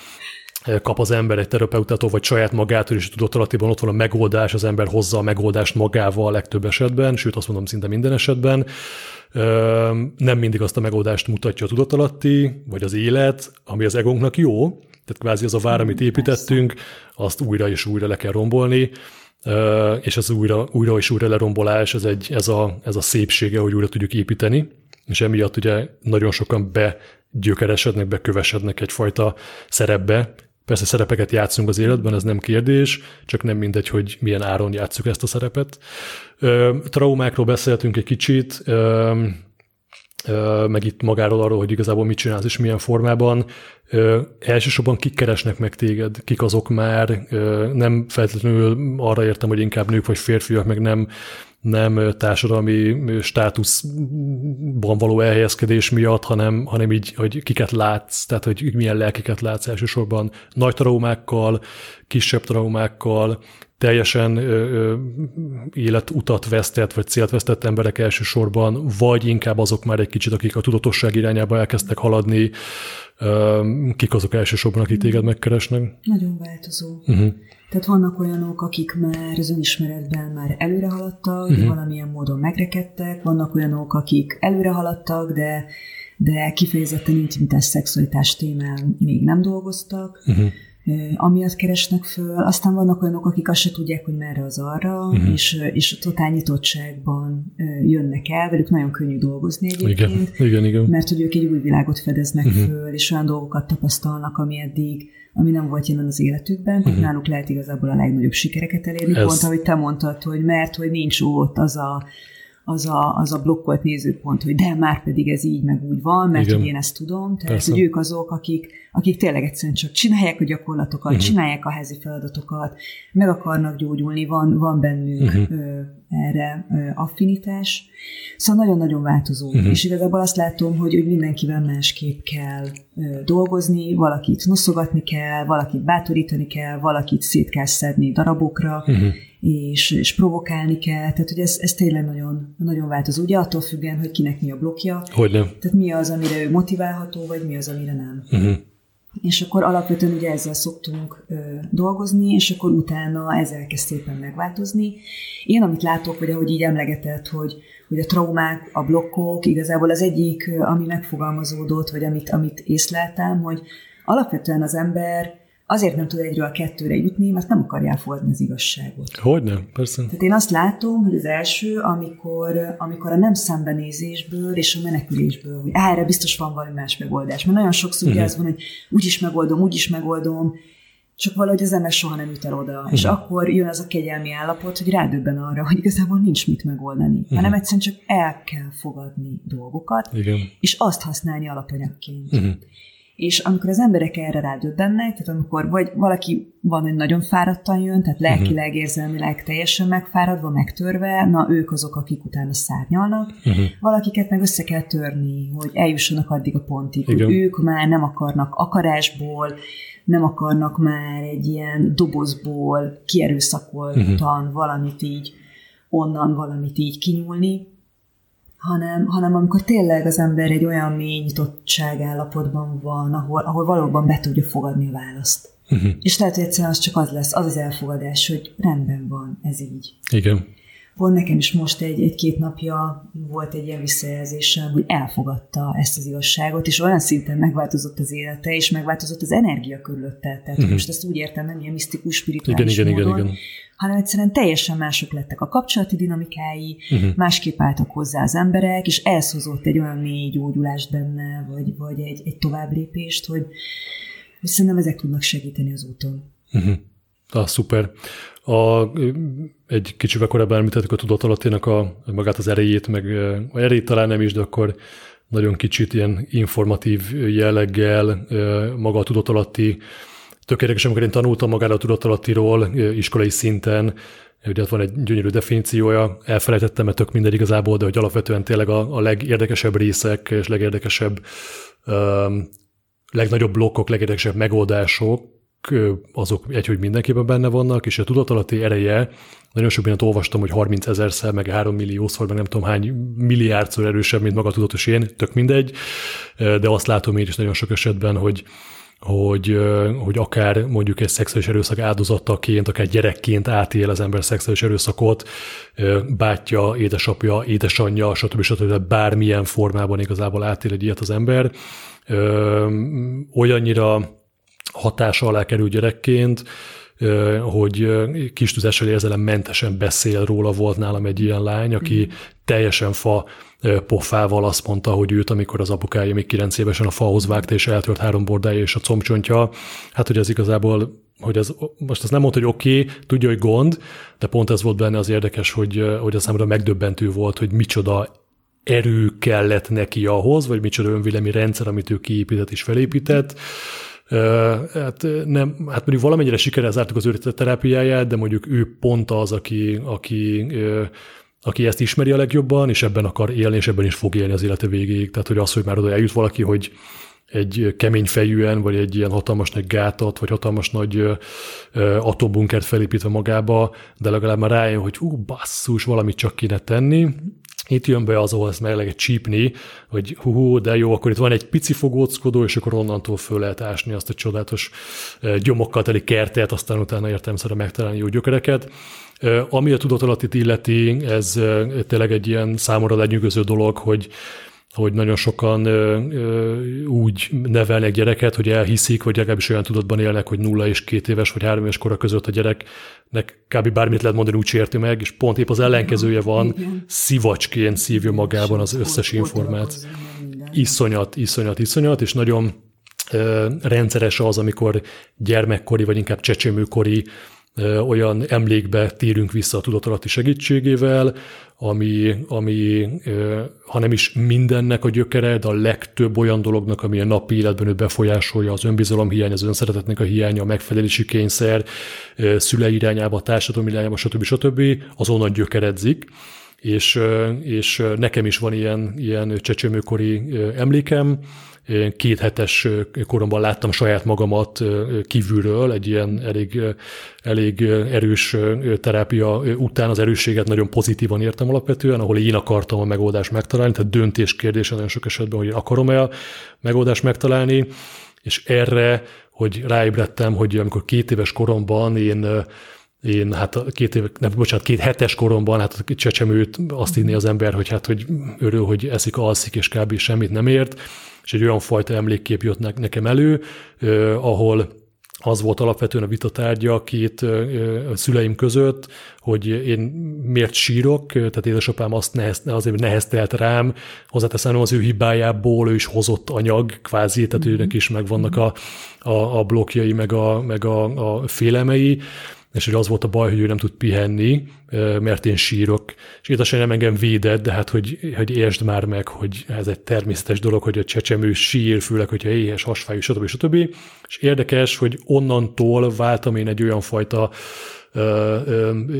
kap az ember egy terapeutától, vagy saját magától, és tudatalatiban ott van a megoldás, az ember hozza a megoldást magával a legtöbb esetben, sőt azt mondom szinte minden esetben. Nem mindig azt a megoldást mutatja a tudatalatti, vagy az élet, ami az egónknak jó, tehát kvázi az a vár, amit építettünk, azt újra és újra le kell rombolni, és ez újra, újra és újra lerombolás, ez, egy, ez, a, ez a szépsége, hogy újra tudjuk építeni, és emiatt ugye nagyon sokan begyökeresednek, bekövesednek egyfajta szerepbe. Persze szerepeket játszunk az életben, ez nem kérdés, csak nem mindegy, hogy milyen áron játszuk ezt a szerepet. Traumákról beszéltünk egy kicsit, meg itt magáról arról, hogy igazából mit csinálsz és milyen formában. Elsősorban kik keresnek meg téged, kik azok már, nem feltétlenül arra értem, hogy inkább nők vagy férfiak, meg nem, nem társadalmi státuszban való elhelyezkedés miatt, hanem, hanem így, hogy kiket látsz, tehát hogy milyen lelkeket látsz elsősorban. Nagy traumákkal, kisebb traumákkal, teljesen ö, életutat vesztett, vagy célt vesztett emberek elsősorban, vagy inkább azok már egy kicsit, akik a tudatosság irányába elkezdtek haladni, ö, kik azok elsősorban, akik téged megkeresnek? Nagyon változó. Uh-huh. Tehát vannak olyanok, akik már az önismeretben már előre haladtak, uh-huh. valamilyen módon megrekedtek, vannak olyanok, akik előre haladtak, de de kifejezetten intimitás, szexualitás témán még nem dolgoztak. Uh-huh amiatt keresnek föl. Aztán vannak olyanok, akik azt se tudják, hogy merre az arra, uh-huh. és, és totál nyitottságban jönnek el, velük nagyon könnyű dolgozni egyébként. Igen, igen, igen. Mert hogy ők egy új világot fedeznek uh-huh. föl, és olyan dolgokat tapasztalnak, ami eddig ami nem volt jelen az életükben, uh-huh. náluk lehet igazából a legnagyobb sikereket elérni, Ez... pont ahogy te mondtad, hogy mert hogy nincs ott az a az a, az a blokkolt nézőpont, hogy de már pedig ez így meg úgy van, mert hogy én ezt tudom. Tehát, Persze. hogy ők azok, akik, akik tényleg egyszerűen csak csinálják a gyakorlatokat, uh-huh. csinálják a házi feladatokat, meg akarnak gyógyulni, van, van bennük uh-huh. ö, erre ö, affinitás. Szóval nagyon-nagyon változó. Uh-huh. És igazából azt látom, hogy, hogy mindenkivel másképp kell ö, dolgozni, valakit noszogatni kell, valakit bátorítani kell, valakit szét kell szedni darabokra, uh-huh és, és provokálni kell, tehát hogy ez, ez tényleg nagyon, nagyon változó. Ugye attól függően, hogy kinek mi a blokja, hogy nem. tehát mi az, amire ő motiválható, vagy mi az, amire nem. Uh-huh. És akkor alapvetően ugye ezzel szoktunk ö, dolgozni, és akkor utána ez elkezd szépen megváltozni. Én, amit látok, vagy ahogy így emlegetett, hogy, hogy a traumák, a blokkok, igazából az egyik, ami megfogalmazódott, vagy amit, amit észleltem, hogy alapvetően az ember azért nem tud egyről a kettőre jutni, mert nem akarja elfogadni az igazságot. Hogy nem, persze. Tehát én azt látom, hogy az első, amikor, amikor a nem szembenézésből és a menekülésből, hogy erre biztos van valami más megoldás. Mert nagyon sokszor uh-huh. az van, hogy úgyis megoldom, úgyis megoldom, csak valahogy az ember soha nem jut el oda. Uh-huh. És akkor jön az a kegyelmi állapot, hogy rádöbben arra, hogy igazából nincs mit megoldani, uh-huh. hanem egyszerűen csak el kell fogadni dolgokat, Igen. és azt használni alapanyagként. Uh-huh. És amikor az emberek erre rádöbbennek, tehát amikor vagy valaki van, hogy nagyon fáradtan jön, tehát lelkileg, érzelmileg teljesen megfáradva, megtörve, na ők azok, akik utána szárnyalnak. Uh-huh. Valakiket meg össze kell törni, hogy eljussanak addig a pontig, Igen. hogy ők már nem akarnak akarásból, nem akarnak már egy ilyen dobozból kierőszakoltan uh-huh. valamit így, onnan valamit így kinyúlni, hanem, hanem amikor tényleg az ember egy olyan mély nyitottság állapotban van, ahol, ahol valóban be tudja fogadni a választ. Uh-huh. És lehet, hogy egyszerűen az csak az lesz, az az elfogadás, hogy rendben van, ez így. Igen. Pont nekem is most egy, egy-két napja volt egy ilyen visszajelzésem, hogy elfogadta ezt az igazságot, és olyan szinten megváltozott az élete, és megváltozott az energia körülötte. Tehát uh-huh. most ezt úgy értem, nem ilyen misztikus, spirituális igen, igen, módon, igen, igen. hanem egyszerűen teljesen mások lettek a kapcsolati dinamikái, uh-huh. másképp álltak hozzá az emberek, és ez hozott egy olyan mély gyógyulást benne, vagy, vagy egy, egy továbblépést, hogy, hogy szerintem ezek tudnak segíteni az úton. Uh-huh. Ah, szuper. A, egy kicsivel korábban említettük a tudatalattének a, magát az erejét, meg a erejét talán nem is, de akkor nagyon kicsit ilyen informatív jelleggel maga a tudatalatti. Tök érdekes, amikor én tanultam magára a tudatalattiról iskolai szinten, ugye van egy gyönyörű definíciója, elfelejtettem, mert tök minden igazából, de hogy alapvetően tényleg a, a legérdekesebb részek és legérdekesebb, um, legnagyobb blokkok, legérdekesebb megoldások azok egy, hogy mindenképpen benne vannak, és a tudatalatti ereje, nagyon sok mindent olvastam, hogy 30 ezerszer, meg 3 milliószor, meg nem tudom hány milliárdszor erősebb, mint maga tudatos én, tök mindegy, de azt látom én is nagyon sok esetben, hogy, hogy, hogy akár mondjuk egy szexuális erőszak áldozataként, akár gyerekként átél az ember szexuális erőszakot, bátyja, édesapja, édesanyja, stb. stb. bármilyen formában igazából átél egy ilyet az ember. Olyannyira hatása alá kerül gyerekként, hogy kis tüzessel érzelem mentesen beszél róla, volt nálam egy ilyen lány, aki teljesen fa pofával azt mondta, hogy őt, amikor az apukája még 9 évesen a fahoz vágta, és eltört három bordája és a combcsontja, hát hogy ez igazából hogy ez, most azt nem mondta, hogy oké, okay, tudja, hogy gond, de pont ez volt benne az érdekes, hogy, hogy a számomra megdöbbentő volt, hogy micsoda erő kellett neki ahhoz, vagy micsoda önvélemi rendszer, amit ő kiépített és felépített, Hát, nem, hát mondjuk valamennyire sikerrel zártuk az ő terápiáját, de mondjuk ő pont az, aki, aki, aki ezt ismeri a legjobban, és ebben akar élni, és ebben is fog élni az élete végéig. Tehát, hogy az, hogy már oda eljut valaki, hogy egy kemény fejűen, vagy egy ilyen hatalmas nagy gátat, vagy hatalmas nagy atombunkert felépítve magába, de legalább már rájön, hogy hú, basszus, valamit csak kéne tenni, itt jön be az, ahol ezt meg lehet csípni, hogy hú, hú, de jó, akkor itt van egy pici fogóckodó, és akkor onnantól föl lehet ásni azt a csodálatos gyomokkal teli kertet, aztán utána értelmszerűen megtalálni jó gyökereket. Ami a tudatalatit illeti, ez tényleg egy ilyen számomra lenyűgöző dolog, hogy hogy nagyon sokan ö, ö, úgy nevelnek gyereket, hogy elhiszik, vagy legalábbis olyan tudatban élnek, hogy nulla és két éves vagy három éves kora között a gyereknek kb. bármit lehet mondani, úgy érti meg, és pont épp az ellenkezője van, Igen. szivacsként szívja magában az összes információt. Iszonyat, iszonyat, iszonyat, és nagyon ö, rendszeres az, amikor gyermekkori, vagy inkább csecsemőkori olyan emlékbe térünk vissza a tudatalatti segítségével, ami, ami ha nem is mindennek a gyökere, de a legtöbb olyan dolognak, ami a napi életben őt befolyásolja, az önbizalom hiány, az önszeretetnek a hiánya, a megfelelési kényszer, szülei irányába, társadalom irányába, stb. stb. azonnal gyökeredzik és, és nekem is van ilyen, ilyen csecsemőkori emlékem, két hetes koromban láttam saját magamat kívülről, egy ilyen elég, elég erős terápia után. Az erősséget nagyon pozitívan értem alapvetően, ahol én akartam a megoldást megtalálni, tehát döntés kérdése nagyon sok esetben, hogy akarom-e a megoldást megtalálni, és erre, hogy ráébredtem, hogy amikor két éves koromban én én hát két év, nem, bocsánat, két hetes koromban, hát a csecsemőt azt hinni az ember, hogy hát, hogy örül, hogy eszik, alszik, és kb. semmit nem ért, és egy olyan fajta emlékkép jött nekem elő, ahol az volt alapvetően a vitatárgya a két a szüleim között, hogy én miért sírok, tehát édesapám azt nehez, azért neheztelt rám, hozzáteszem az ő hibájából, ő is hozott anyag, kvázi, tehát mm-hmm. őnek is megvannak a, a, a blokkjai, meg a, meg a, a félelmei, és hogy az volt a baj, hogy ő nem tud pihenni, mert én sírok. És édesanyám engem védett, de hát, hogy, hogy értsd már meg, hogy ez egy természetes dolog, hogy a csecsemő sír, főleg, hogyha éhes, hasfájú, stb. stb. És érdekes, hogy onnantól váltam én egy olyan fajta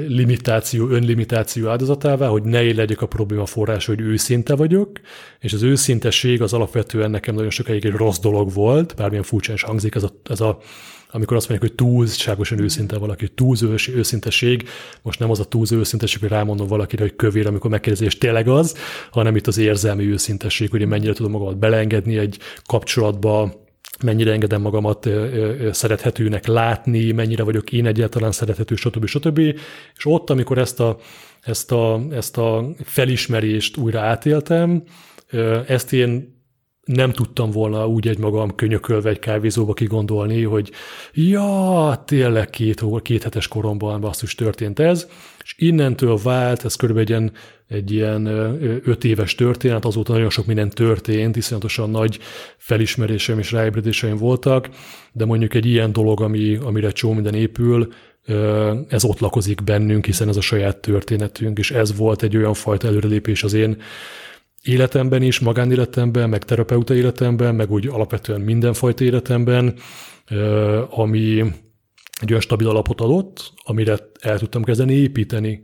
limitáció, önlimitáció áldozatává, hogy ne legyek a probléma forrása, hogy őszinte vagyok, és az őszintesség az alapvetően nekem nagyon sokáig egy rossz dolog volt, bármilyen furcsán is hangzik ez a, ez a amikor azt mondják, hogy túlságosan őszinte valaki, túl őszinteség, most nem az a túl őszinteség, hogy rámondom valakire, hogy kövér, amikor megkérdezi, és tényleg az, hanem itt az érzelmi őszintesség, hogy mennyire tudom magamat beleengedni egy kapcsolatba, mennyire engedem magamat szerethetőnek látni, mennyire vagyok én egyáltalán szerethető, stb. stb. És ott, amikor ezt a, ezt a, ezt a felismerést újra átéltem, ezt én nem tudtam volna úgy egy magam könyökölve egy kávézóba kigondolni, hogy ja, tényleg két, két hetes koromban basszus történt ez, és innentől vált, ez körülbelül egy ilyen, egy ilyen öt éves történet, azóta nagyon sok minden történt, iszonyatosan nagy felismerésem és ráébredéseim voltak, de mondjuk egy ilyen dolog, ami, amire csó minden épül, ez ott lakozik bennünk, hiszen ez a saját történetünk, és ez volt egy olyan fajta előrelépés az én életemben is, magánéletemben, meg terapeuta életemben, meg úgy alapvetően mindenfajta életemben, ami egy olyan stabil alapot adott, amire el tudtam kezdeni építeni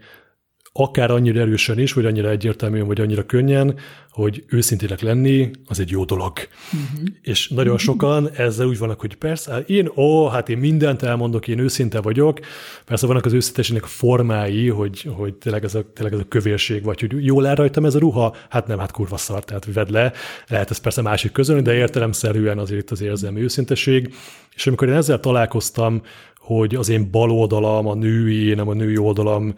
akár annyira erősen is, vagy annyira egyértelműen, vagy annyira könnyen, hogy őszintének lenni, az egy jó dolog. Uh-huh. És nagyon sokan ezzel úgy vannak, hogy persze, hát én, ó, hát én mindent elmondok, én őszinte vagyok. Persze vannak az őszinteségnek formái, hogy, hogy tényleg, ez a, tényleg ez a kövérség, vagy hogy jól áll rajtam ez a ruha, hát nem, hát kurva szar, tehát vedd le. Lehet ez persze másik közön, de értelemszerűen azért az érzelmi őszinteség. És amikor én ezzel találkoztam, hogy az én bal oldalam, a női, nem a női oldalam,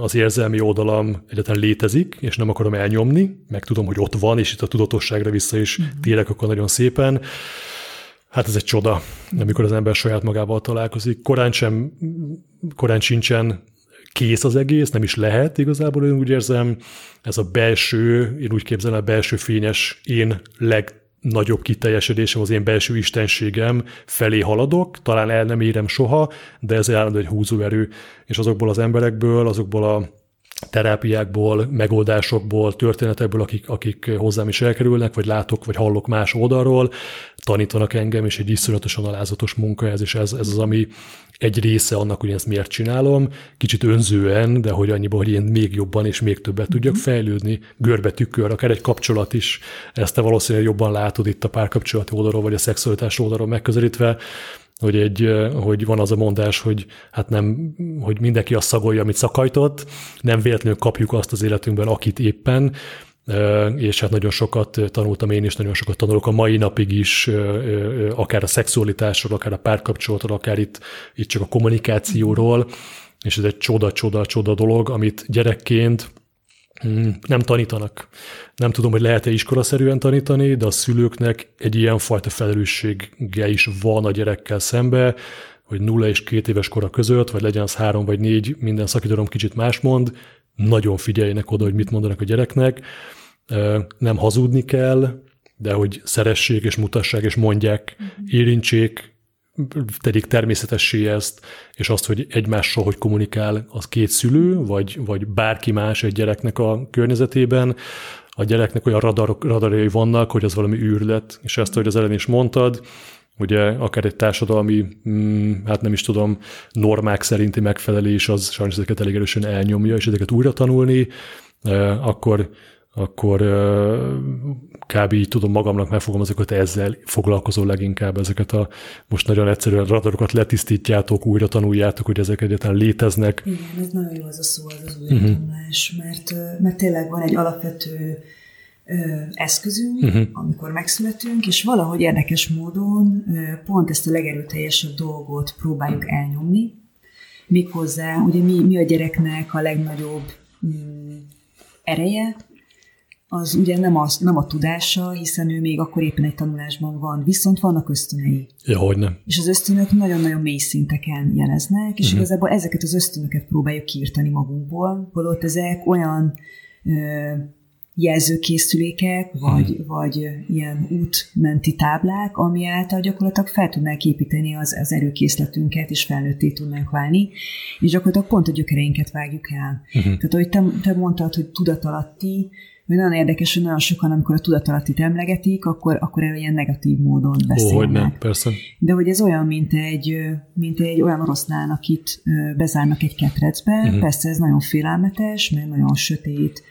az érzelmi oldalam egyáltalán létezik, és nem akarom elnyomni, meg tudom, hogy ott van, és itt a tudatosságra vissza is uh-huh. térek akkor nagyon szépen. Hát ez egy csoda, amikor az ember saját magával találkozik. Korán sem, korán sincsen kész az egész, nem is lehet igazából, én úgy érzem, ez a belső, én úgy képzelem, a belső fényes én leg nagyobb kiteljesedésem, az én belső istenségem felé haladok, talán el nem érem soha, de ez állandó egy húzóerő, és azokból az emberekből, azokból a terápiákból, megoldásokból, történetekből, akik, akik hozzám is elkerülnek, vagy látok, vagy hallok más oldalról, tanítanak engem, és egy iszonyatosan alázatos munka ez, és ez, ez az, ami egy része annak, hogy ezt miért csinálom, kicsit önzően, de hogy annyiban, hogy én még jobban és még többet tudjak mhm. fejlődni, görbe tükör, akár egy kapcsolat is, ezt te valószínűleg jobban látod itt a párkapcsolati oldalról, vagy a szexualitás oldalról megközelítve, hogy, egy, hogy van az a mondás, hogy hát nem, hogy mindenki azt szagolja, amit szakajtott, nem véletlenül kapjuk azt az életünkben, akit éppen, és hát nagyon sokat tanultam én is, nagyon sokat tanulok a mai napig is, akár a szexualitásról, akár a párkapcsolatról, akár itt, itt csak a kommunikációról, és ez egy csoda-csoda-csoda dolog, amit gyerekként nem tanítanak. Nem tudom, hogy lehet-e iskolaszerűen tanítani, de a szülőknek egy ilyen fajta felelőssége is van a gyerekkel szembe, hogy nulla és két éves kora között, vagy legyen az három vagy négy, minden szakítórom kicsit más mond, nagyon figyeljenek oda, hogy mit mondanak a gyereknek, nem hazudni kell, de hogy szeressék és mutassák és mondják, érintsék, tegyék természetessé ezt, és azt, hogy egymással hogy kommunikál az két szülő, vagy, vagy bárki más egy gyereknek a környezetében, a gyereknek olyan radar, radarjai vannak, hogy az valami űrlet, és ezt, hogy az elején is mondtad, ugye akár egy társadalmi, mm, hát nem is tudom, normák szerinti megfelelés, az sajnos ezeket elég erősen elnyomja, és ezeket újra tanulni, akkor akkor kb. így tudom magamnak megfogalmazni, hogy ezzel foglalkozol leginkább, ezeket a most nagyon egyszerűen radarokat letisztítjátok, újra tanuljátok, hogy ezek egyáltalán léteznek. Igen, ez nagyon jó az a szó, az az újratanulás, uh-huh. mert, mert tényleg van egy alapvető eszközünk, uh-huh. amikor megszületünk, és valahogy érdekes módon pont ezt a legerőteljesebb dolgot próbáljuk elnyomni, méghozzá, ugye mi, mi a gyereknek a legnagyobb mm, ereje, az ugye nem, az, nem a tudása, hiszen ő még akkor éppen egy tanulásban van, viszont vannak ösztönei. Ja, hogy nem. És az ösztönök nagyon-nagyon mély szinteken jeleznek, és uh-huh. igazából ezeket az ösztönöket próbáljuk kiirtani magunkból, holott ezek olyan ö, jelzőkészülékek, vagy, uh-huh. vagy ilyen útmenti táblák, ami által gyakorlatilag fel tudnánk építeni az, az erőkészletünket, és felnőtté tudnánk válni, és gyakorlatilag pont a gyökereinket vágjuk el. Uh-huh. Tehát, ahogy te, te mondtad, hogy tudatalatti, hogy nagyon érdekes, hogy nagyon sokan, amikor a tudatalattit emlegetik, akkor, akkor erről ilyen negatív módon beszélnek. Ó, hogy nem, persze. De hogy ez olyan, mint egy, mint egy olyan oroszlán, akit bezárnak egy ketrecbe, uh-huh. persze ez nagyon félelmetes, mert nagyon sötét,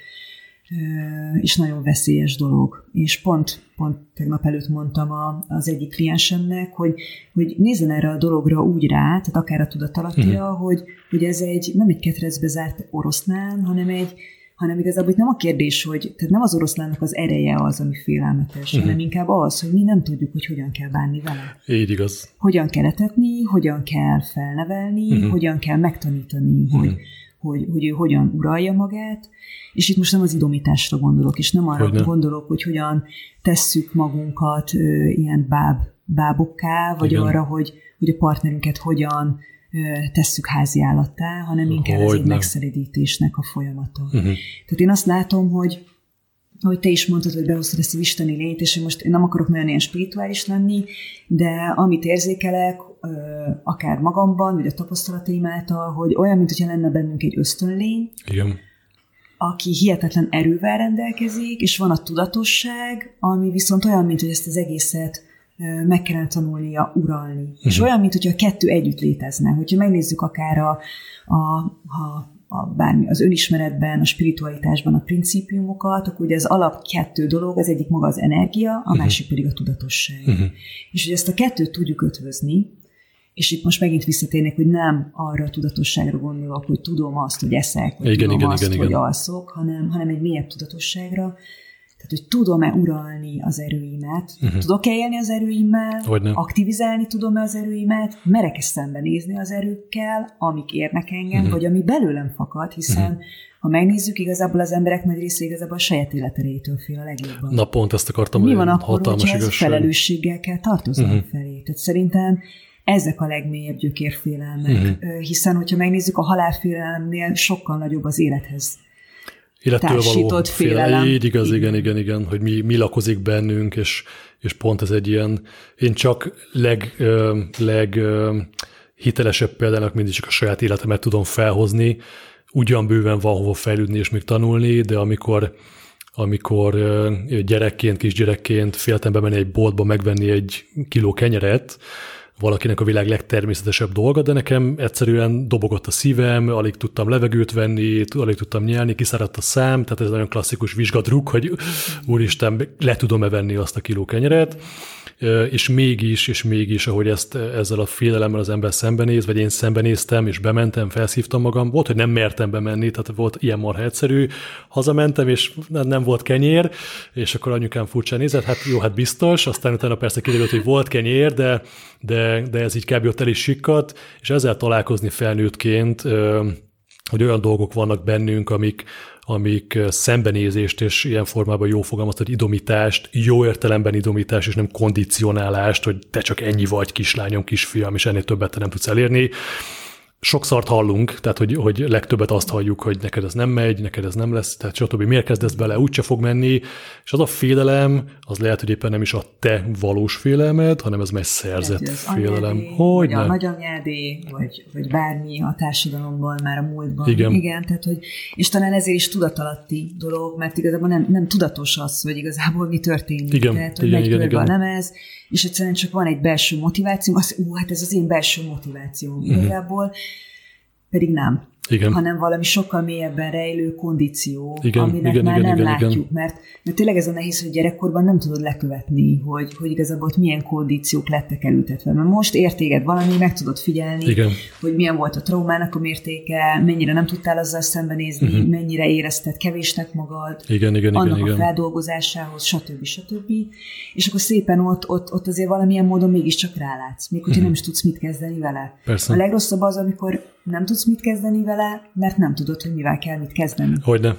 és nagyon veszélyes dolog. És pont, pont tegnap előtt mondtam a, az egyik kliensemnek, hogy, hogy nézzen erre a dologra úgy rá, tehát akár a tudatalatira, uh-huh. hogy, hogy ez egy nem egy ketrecbe zárt oroszlán, hanem egy, hanem igazából itt nem a kérdés, hogy tehát nem az oroszlánnak az ereje az, ami félelmetes, uh-huh. hanem inkább az, hogy mi nem tudjuk, hogy hogyan kell bánni vele. Így igaz. Hogyan kell etetni, hogyan kell felnevelni, uh-huh. hogyan kell megtanítani, uh-huh. hogy, hogy, hogy ő hogyan uralja magát, és itt most nem az idomításra gondolok, és nem arra Hogyne. gondolok, hogy hogyan tesszük magunkat ö, ilyen báb, bábokká, vagy Igen. arra, hogy, hogy a partnerünket hogyan tesszük házi állattá, hanem inkább hogy ez egy megszelidítésnek a folyamata. Uh-huh. Tehát én azt látom, hogy ahogy te is mondtad, hogy behoztad ezt az isteni lét, és most én nem akarok nagyon ilyen spirituális lenni, de amit érzékelek, akár magamban, vagy a tapasztalataim által, hogy olyan, mintha lenne bennünk egy ösztönlény, Igen. aki hihetetlen erővel rendelkezik, és van a tudatosság, ami viszont olyan, mint hogy ezt az egészet meg kellene tanulnia uralni. Uh-huh. És olyan, mint hogyha a kettő együtt létezne. Hogyha megnézzük akár a, a, a a bármi, az önismeretben, a spiritualitásban a principiumokat, akkor ugye az alap kettő dolog, az egyik maga az energia, a uh-huh. másik pedig a tudatosság. Uh-huh. És hogy ezt a kettőt tudjuk ötvözni, és itt most megint visszatérnék, hogy nem arra a tudatosságra gondolok, hogy tudom azt, hogy eszek, vagy igen, tudom igen, azt, igen, hogy igen. alszok, hanem, hanem egy mélyebb tudatosságra, tehát, hogy tudom-e uralni az erőimet, uh-huh. tudok-e élni az erőimmel, aktivizálni tudom-e az erőimet, merek-e szembenézni az erőkkel, amik érnek engem, uh-huh. vagy ami belőlem fakad, hiszen uh-huh. ha megnézzük, igazából az emberek nagy része igazából a saját életerétől fél a legjobban. Na pont ezt akartam, Mi van akkor, hogyha ez felelősséggel kell tartoznom uh-huh. felé? Tehát szerintem ezek a legmélyebb gyökérfélelmek, uh-huh. hiszen hogyha megnézzük, a halálfélelemnél sokkal nagyobb az élethez élettől való félelem. Így igaz, igen, igen, igen, hogy mi, mi lakozik bennünk, és, és pont ez egy ilyen, én csak leg, leg hitelesebb példának mindig csak a saját életemet tudom felhozni, ugyan bőven van hova fejlődni és még tanulni, de amikor amikor gyerekként, kisgyerekként féltem bemenni egy boltba megvenni egy kiló kenyeret, valakinek a világ legtermészetesebb dolga, de nekem egyszerűen dobogott a szívem, alig tudtam levegőt venni, alig tudtam nyelni, kiszáradt a szám, tehát ez nagyon klasszikus vizsgadruk, hogy úristen, le tudom-e venni azt a kiló kenyeret, és mégis, és mégis, ahogy ezt ezzel a félelemmel az ember szembenéz, vagy én szembenéztem, és bementem, felszívtam magam, volt, hogy nem mertem bemenni, tehát volt ilyen marha egyszerű, hazamentem, és nem volt kenyér, és akkor anyukám furcsán nézett, hát jó, hát biztos, aztán utána persze kiderült, hogy volt kenyér, de, de, de ez így kb. ott el is sikkat, és ezzel találkozni felnőttként, hogy olyan dolgok vannak bennünk, amik, amik szembenézést és ilyen formában jó fogalmazt, hogy idomítást, jó értelemben idomítást, és nem kondicionálást, hogy te csak ennyi vagy, kislányom, kisfiam, és ennél többet te nem tudsz elérni, sokszor hallunk, tehát hogy, hogy legtöbbet azt halljuk, hogy neked ez nem megy, neked ez nem lesz, tehát stb. Miért kezdesz bele, úgyse fog menni, és az a félelem, az lehet, hogy éppen nem is a te valós félelmed, hanem ez egy szerzett lehet, félelem. Anyádé, hogy vagy nem? a nagyanyádé, vagy, vagy bármi a társadalomban, már a múltban. Igen. Igen, tehát hogy, és talán ezért is tudatalatti dolog, mert igazából nem, nem tudatos az, hogy igazából mi történik. Igen, tehát, hogy igen, megy igen, igen. a lemez, és egyszerűen csak van egy belső motiváció, az, ú, hát ez az én belső motiváció. Uh-huh. Igazából pedig nem igen. hanem valami sokkal mélyebben rejlő kondíció, igen, aminek igen, már igen, nem igen, látjuk, igen. Mert, mert tényleg ez a nehéz, hogy gyerekkorban nem tudod lekövetni, hogy, hogy igazából ott milyen kondíciók lettek elültetve. Mert most értéged valami, meg tudod figyelni, igen. hogy milyen volt a traumának a mértéke, mennyire nem tudtál azzal szembenézni, uh-huh. mennyire érezted kevésnek magad, igen, igen, annak igen, a igen. feldolgozásához, stb. stb. És akkor szépen ott, ott, ott azért valamilyen módon mégiscsak rálátsz, még hogyha uh-huh. nem is tudsz mit kezdeni vele. Persze. A legrosszabb az, amikor nem tudsz mit kezdeni vele, mert nem tudod, hogy mivel kell mit kezdeni. Hogyne.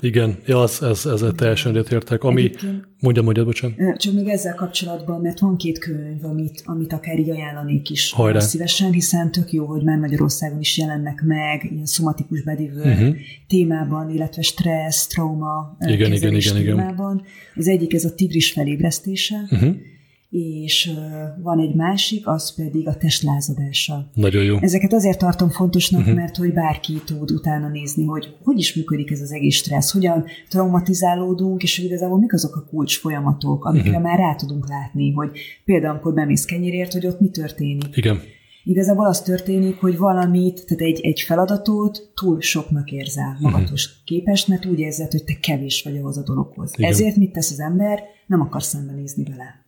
Igen, ja, az, ez, ezzel teljesen egyetértek. Ami, Egyébként- mondja, mondja, bocsánat. Csak még ezzel kapcsolatban, mert van két könyv, amit, amit akár így ajánlanék is Hajrá. szívesen, hiszen tök jó, hogy már Magyarországon is jelennek meg ilyen szomatikus bedívő uh-huh. témában, illetve stressz, trauma Igen, igen, igen, igen. témában. Az egyik ez a tigris felébresztése, Uh-huh. És van egy másik, az pedig a testlázadása. Nagyon jó. Ezeket azért tartom fontosnak, Mhm. uh-huh. mert hogy bárki tud utána nézni, hogy hogy is működik ez az egész stressz, hogyan traumatizálódunk, és hogy igazából mik azok a kulcs folyamatok, amikre Mhm. uh-huh. már rá tudunk látni, hogy például amikor bemész kenyérért, hogy ott mi történik. Igen, Igazából az történik, hogy valamit, tehát egy, egy feladatot túl soknak érzel magatos uh-huh. képes, mert úgy érzed, hogy te kevés vagy ahhoz a dologhoz. Igen. Ezért mit tesz az ember? Nem akar szembenézni vele.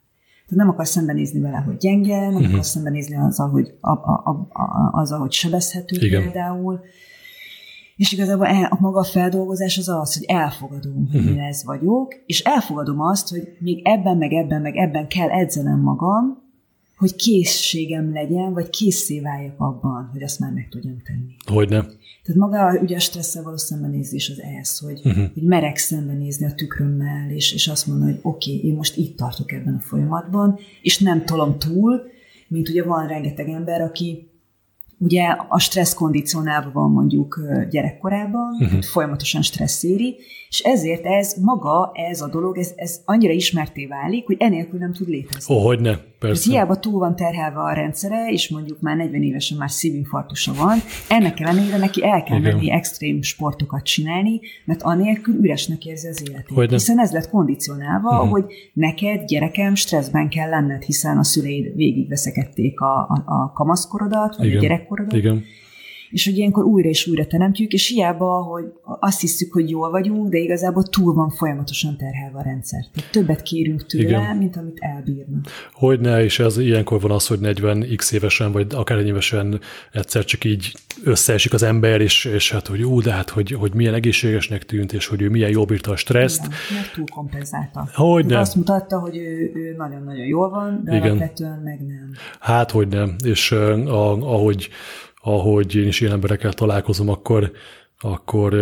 Tehát nem akar szembenézni vele, hogy gyenge, nem uh-huh. akar szembenézni azzal, hogy, a, a, a, a, azzal, hogy sebezhető Igen. például. És igazából el, a maga a feldolgozás az az, hogy elfogadom, hogy én ez vagyok, és elfogadom azt, hogy még ebben, meg ebben, meg ebben kell edzenem magam, hogy készségem legyen, vagy készé váljak abban, hogy azt már meg tudjam tenni. hogy ne. Tehát maga ugye a stresszel való szembenézés az ez, hogy, uh-huh. hogy merek szembenézni a tükrömmel, és, és azt mondani, hogy oké, okay, én most itt tartok ebben a folyamatban, és nem tolom túl, mint ugye van rengeteg ember, aki ugye a stressz kondicionálva van mondjuk gyerekkorában, uh-huh. folyamatosan stresszéri, és ezért ez maga, ez a dolog, ez, ez annyira ismerté válik, hogy enélkül nem tud létezni. Ó, hogy ne, Ez persze. hiába túl van terhelve a rendszere, és mondjuk már 40 évesen már szívinfarktusa van, ennek ellenére neki el kell Igen. menni extrém sportokat csinálni, mert anélkül üresnek érzi az életét. Hogyne. Hiszen ez lett kondicionálva, uh-huh. hogy neked, gyerekem, stresszben kell lenned, hiszen a szüleid végigveszekedték a, a, a kamaszkorodat, vagy Igen. a gyerekkorodat, Igen. És hogy ilyenkor újra és újra teremtjük, és hiába, hogy azt hiszük, hogy jól vagyunk, de igazából túl van folyamatosan terhelve a rendszer. Tehát többet kérünk tőle, Igen. Mint amit elbírna. Hogy ne, és ez ilyenkor van az, hogy 40 x évesen, vagy akár évesen egyszer csak így összeesik az ember, és, és hát, hogy ú, de hát, hogy, hogy milyen egészségesnek tűnt, és hogy ő milyen jól bírta a stresszt. Igen, mert túl kompenzálta. Hogyne. Azt mutatta, hogy ő, ő nagyon-nagyon jól van, de Igen. alapvetően meg nem. Hát, hogy nem. És uh, a, ahogy, ahogy én is ilyen emberekkel találkozom, akkor, akkor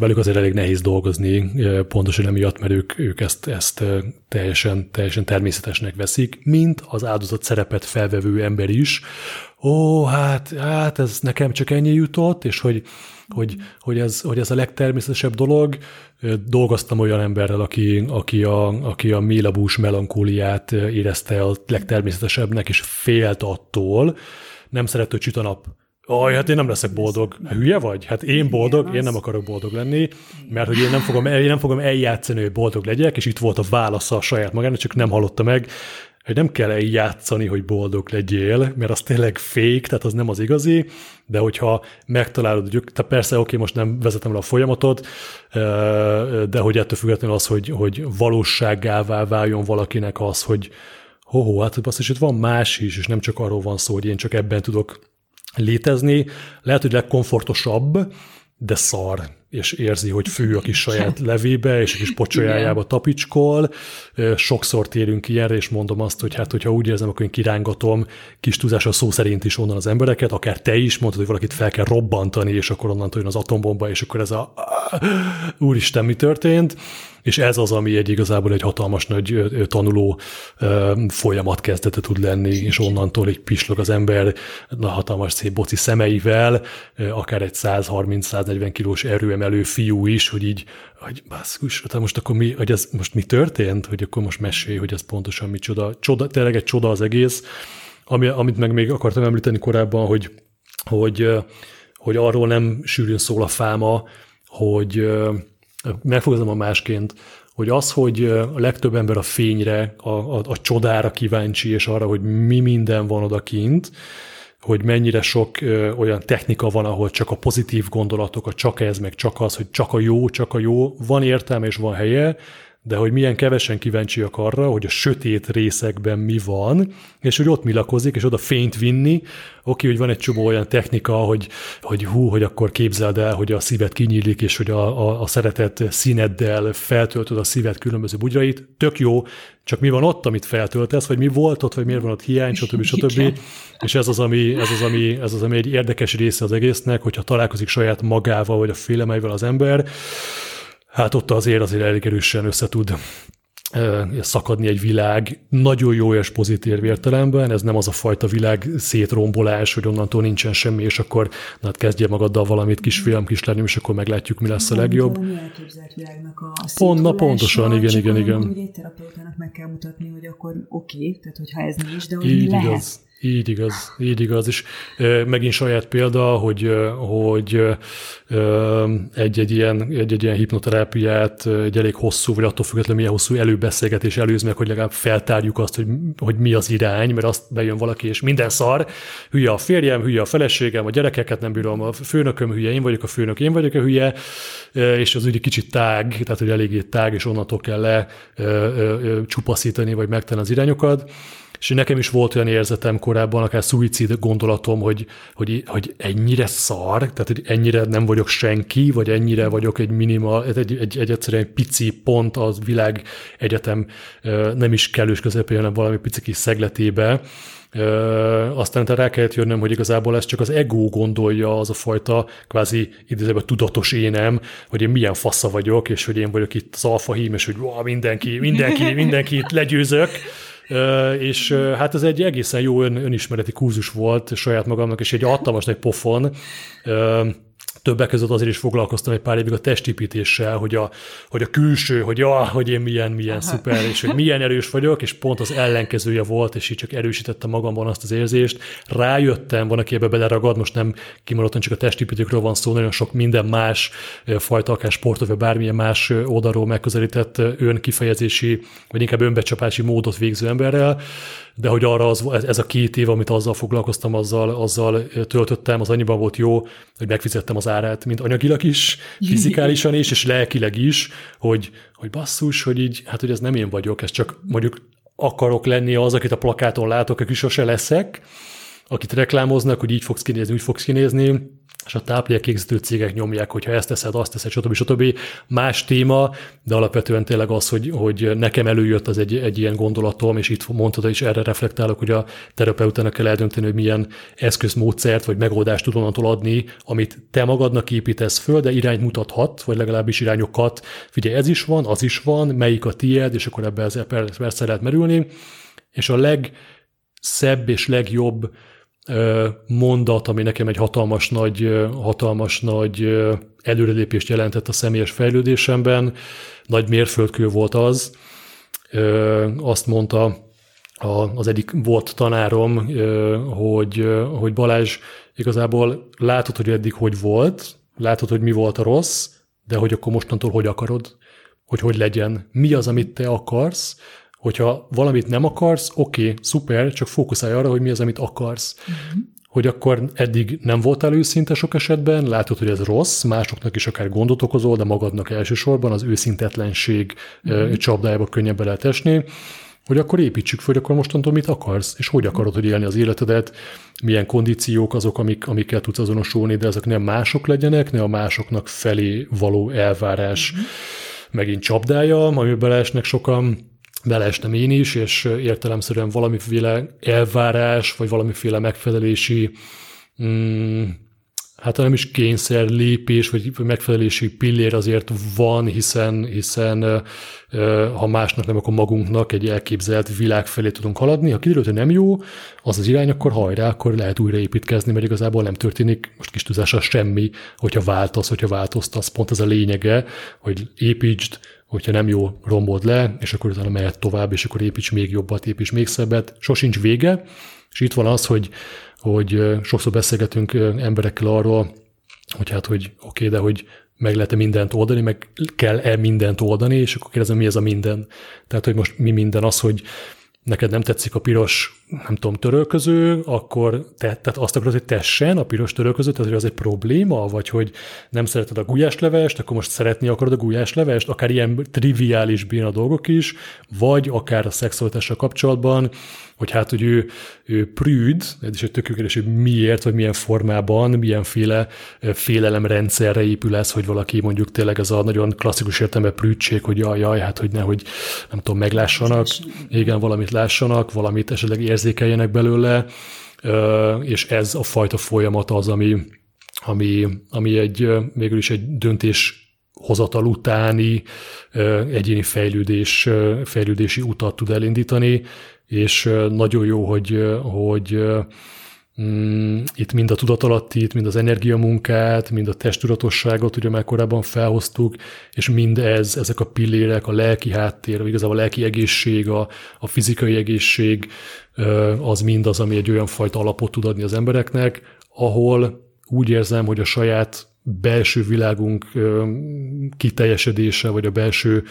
velük azért elég nehéz dolgozni, pontosan emiatt, mert ők, ők ezt, ezt teljesen, teljesen természetesnek veszik, mint az áldozat szerepet felvevő ember is. Ó, hát, hát ez nekem csak ennyi jutott, és hogy, hogy, hogy, ez, hogy ez a legtermészetesebb dolog. Dolgoztam olyan emberrel, aki, aki, a, aki a mélabús melankóliát érezte a legtermészetesebbnek, és félt attól, nem szeret, hogy süt a nap. Aj, hát én nem leszek boldog. Hülye vagy? Hát én boldog, én nem akarok boldog lenni, mert hogy én nem fogom, én nem fogom eljátszani, hogy boldog legyek, és itt volt a válasza a saját magának, csak nem hallotta meg, hogy nem kell eljátszani, hogy boldog legyél, mert az tényleg fake, tehát az nem az igazi, de hogyha megtalálod, tehát persze, oké, most nem vezetem le a folyamatot, de hogy ettől függetlenül az, hogy, hogy valóságává váljon valakinek az, hogy ho hát basszus, itt van más is, és nem csak arról van szó, hogy én csak ebben tudok létezni. Lehet, hogy legkomfortosabb, de szar, és érzi, hogy fő a kis saját levébe, és a kis pocsolyájába tapicskol. Sokszor térünk ilyenre, és mondom azt, hogy hát, hogyha úgy érzem, akkor én kirángatom kis túlzással szó szerint is onnan az embereket, akár te is mondtad, hogy valakit fel kell robbantani, és akkor onnantól jön az atombomba, és akkor ez a úristen, mi történt? És ez az, ami egy igazából egy hatalmas nagy tanuló folyamat kezdete tud lenni, és onnantól egy pislog az ember a hatalmas szép boci szemeivel, akár egy 130-140 kilós erőemelő fiú is, hogy így, hogy baszkus, tehát most akkor mi, hogy ez most mi történt, hogy akkor most mesélj, hogy ez pontosan micsoda. Csoda, tényleg egy csoda az egész, ami, amit meg még akartam említeni korábban, hogy, hogy, hogy arról nem sűrűn szól a fáma, hogy ö, megfogazom a másként, hogy az, hogy a legtöbb ember a fényre, a, a, a csodára kíváncsi, és arra, hogy mi minden van odakint, hogy mennyire sok ö, olyan technika van, ahol csak a pozitív gondolatok, a csak ez, meg csak az, hogy csak a jó, csak a jó, van értelme és van helye, de hogy milyen kevesen kíváncsiak arra, hogy a sötét részekben mi van, és hogy ott mi lakozik, és oda fényt vinni. Oké, hogy van egy csomó olyan technika, hogy, hogy hú, hogy akkor képzeld el, hogy a szíved kinyílik, és hogy a, a, a szeretet színeddel feltöltöd a szíved különböző bugyrait. Tök jó, csak mi van ott, amit feltöltesz, vagy mi volt ott, vagy miért van ott hiány, stb. stb. Igen. És ez az, ami, ez, az, ami, ez az, ami egy érdekes része az egésznek, hogyha találkozik saját magával, vagy a félemeivel az ember, hát ott azért azért elég erősen összetud szakadni egy világ nagyon jó és pozitív értelemben, ez nem az a fajta világ szétrombolás, hogy onnantól nincsen semmi, és akkor na, hát kezdje magaddal valamit kisfiam, kislány, és akkor meglátjuk, mi lesz a legjobb. Pont, na pontosan, igen, igen, igen. Ugye egy terapeutának meg kell mutatni, hogy akkor oké, okay, tehát hogyha ez nincs, de hogy Így lehet. Igaz. Így igaz, így igaz. És megint saját példa, hogy, hogy egy-egy ilyen, egy-egy ilyen hipnoterápiát egy elég hosszú, vagy attól függetlenül milyen hosszú előbeszélgetés előz meg, hogy legalább feltárjuk azt, hogy, hogy mi az irány, mert azt bejön valaki, és minden szar, hülye a férjem, hülye a feleségem, a gyerekeket nem bírom, a főnököm hülye, én vagyok a főnök, én vagyok a hülye, és az úgy kicsit tág, tehát hogy eléggé tág, és onnantól kell le csupaszítani, vagy megtenni az irányokat. És nekem is volt olyan érzetem korábban, akár szuicid gondolatom, hogy, hogy, hogy ennyire szar, tehát hogy ennyire nem vagyok senki, vagy ennyire vagyok egy minima, egy, egy, egy, egy egyszerűen pici pont az világ egyetem nem is kellős közepén, hanem valami pici kis szegletébe, Ö, aztán rá kellett jönnöm, hogy igazából ez csak az ego gondolja, az a fajta kvázi idézőben tudatos énem, hogy én milyen fassa vagyok, és hogy én vagyok itt az alfa hím, és hogy ó, mindenki, mindenki, mindenkit legyőzök és hát ez egy egészen jó ön, önismereti kurzus volt saját magamnak, és egy hatalmas nagy pofon, többek között azért is foglalkoztam egy pár évig a testépítéssel, hogy a, hogy a külső, hogy, ja, hogy én milyen, milyen Aha. szuper, és hogy milyen erős vagyok, és pont az ellenkezője volt, és így csak erősítette magamban azt az érzést. Rájöttem, van, aki ebbe beleragad, most nem kimaradtan csak a testépítőkről van szó, nagyon sok minden más fajta, akár sportot, vagy bármilyen más oldalról megközelített önkifejezési, vagy inkább önbecsapási módot végző emberrel, de hogy arra az, ez a két év, amit azzal foglalkoztam, azzal, azzal töltöttem, az annyiban volt jó, hogy megfizettem az árát, mint anyagilag is, fizikálisan is, és lelkileg is, hogy, hogy basszus, hogy így, hát hogy ez nem én vagyok, ez csak mondjuk akarok lenni az, akit a plakáton látok, aki sose leszek, akit reklámoznak, hogy így fogsz kinézni, úgy fogsz kinézni, és a táplálékkészítő cégek nyomják, hogyha ezt teszed, azt teszed, stb. stb. Más téma, de alapvetően tényleg az, hogy, hogy nekem előjött az egy, egy ilyen gondolatom, és itt mondtad, és erre reflektálok, hogy a terapeutának kell eldönteni, hogy milyen eszközmódszert vagy megoldást tud onnantól adni, amit te magadnak építesz föl, de irányt mutathat, vagy legalábbis irányokat. Figyelj, ez is van, az is van, melyik a tied, és akkor ebbe ezzel persze lehet merülni. És a legszebb és legjobb mondat, ami nekem egy hatalmas nagy, hatalmas nagy előrelépést jelentett a személyes fejlődésemben. Nagy mérföldkő volt az. Azt mondta az egyik volt tanárom, hogy, hogy Balázs, igazából látod, hogy eddig hogy volt, látod, hogy mi volt a rossz, de hogy akkor mostantól hogy akarod, hogy hogy legyen, mi az, amit te akarsz, Hogyha valamit nem akarsz, oké, okay, szuper, csak fókuszálj arra, hogy mi az, amit akarsz. Uh-huh. Hogy akkor eddig nem voltál őszinte sok esetben, látod, hogy ez rossz, másoknak is akár gondot okozol, de magadnak elsősorban az őszintetlenség uh-huh. csapdájába könnyebben lehet esni, hogy akkor építsük fel, hogy akkor mostantól mit akarsz, és hogy akarod, hogy élni az életedet, milyen kondíciók azok, amik, amikkel tudsz azonosulni, de ezek nem mások legyenek, ne a másoknak felé való elvárás uh-huh. megint csapdája, amiben beleesnek sokan, beleestem én is, és értelemszerűen valamiféle elvárás, vagy valamiféle megfelelési, mm, hát nem is kényszer lépés, vagy megfelelési pillér azért van, hiszen, hiszen ha másnak nem, akkor magunknak egy elképzelt világ felé tudunk haladni. Ha kiderült, hogy nem jó, az az irány, akkor hajrá, akkor lehet újraépítkezni, mert igazából nem történik most kis tudása semmi, hogyha változ, hogyha változtasz. Pont ez a lényege, hogy építsd, hogyha nem jó, rombold le, és akkor utána mehet tovább, és akkor építs még jobbat, építs még szebbet. Sosincs vége, és itt van az, hogy, hogy sokszor beszélgetünk emberekkel arról, hogy hát, hogy oké, okay, de hogy meg lehet-e mindent oldani, meg kell-e mindent oldani, és akkor kérdezem, mi ez a minden. Tehát, hogy most mi minden az, hogy neked nem tetszik a piros, nem tudom, törölköző, akkor te, tehát azt akarod, hogy tessen a piros törölköző, tehát az egy probléma, vagy hogy nem szereted a gulyáslevest, akkor most szeretni akarod a gulyáslevest, akár ilyen triviális béna dolgok is, vagy akár a szexualitással kapcsolatban, hogy hát, hogy ő, ő prűd, ez is egy tök kérdés, hogy miért, vagy milyen formában, milyenféle félelemrendszerre épül ez, hogy valaki mondjuk tényleg ez a nagyon klasszikus értelme prűdség, hogy jaj, jaj, hát hogy nehogy nem tudom, meglássanak, igen, valamit lássanak, valamit esetleg érzékeljenek belőle, és ez a fajta folyamat az, ami, ami, ami egy, végül is egy döntés hozatal utáni egyéni fejlődés, fejlődési utat tud elindítani, és nagyon jó, hogy, hogy Mm, itt mind a tudatalattit, mind az energiamunkát, mind a testudatosságot, ugye már korábban felhoztuk, és mind ez, ezek a pillérek, a lelki háttér, igazából a lelki egészség, a, a fizikai egészség, az mind az, ami egy olyan fajta alapot tud adni az embereknek, ahol úgy érzem, hogy a saját belső világunk kiteljesedése, vagy a belső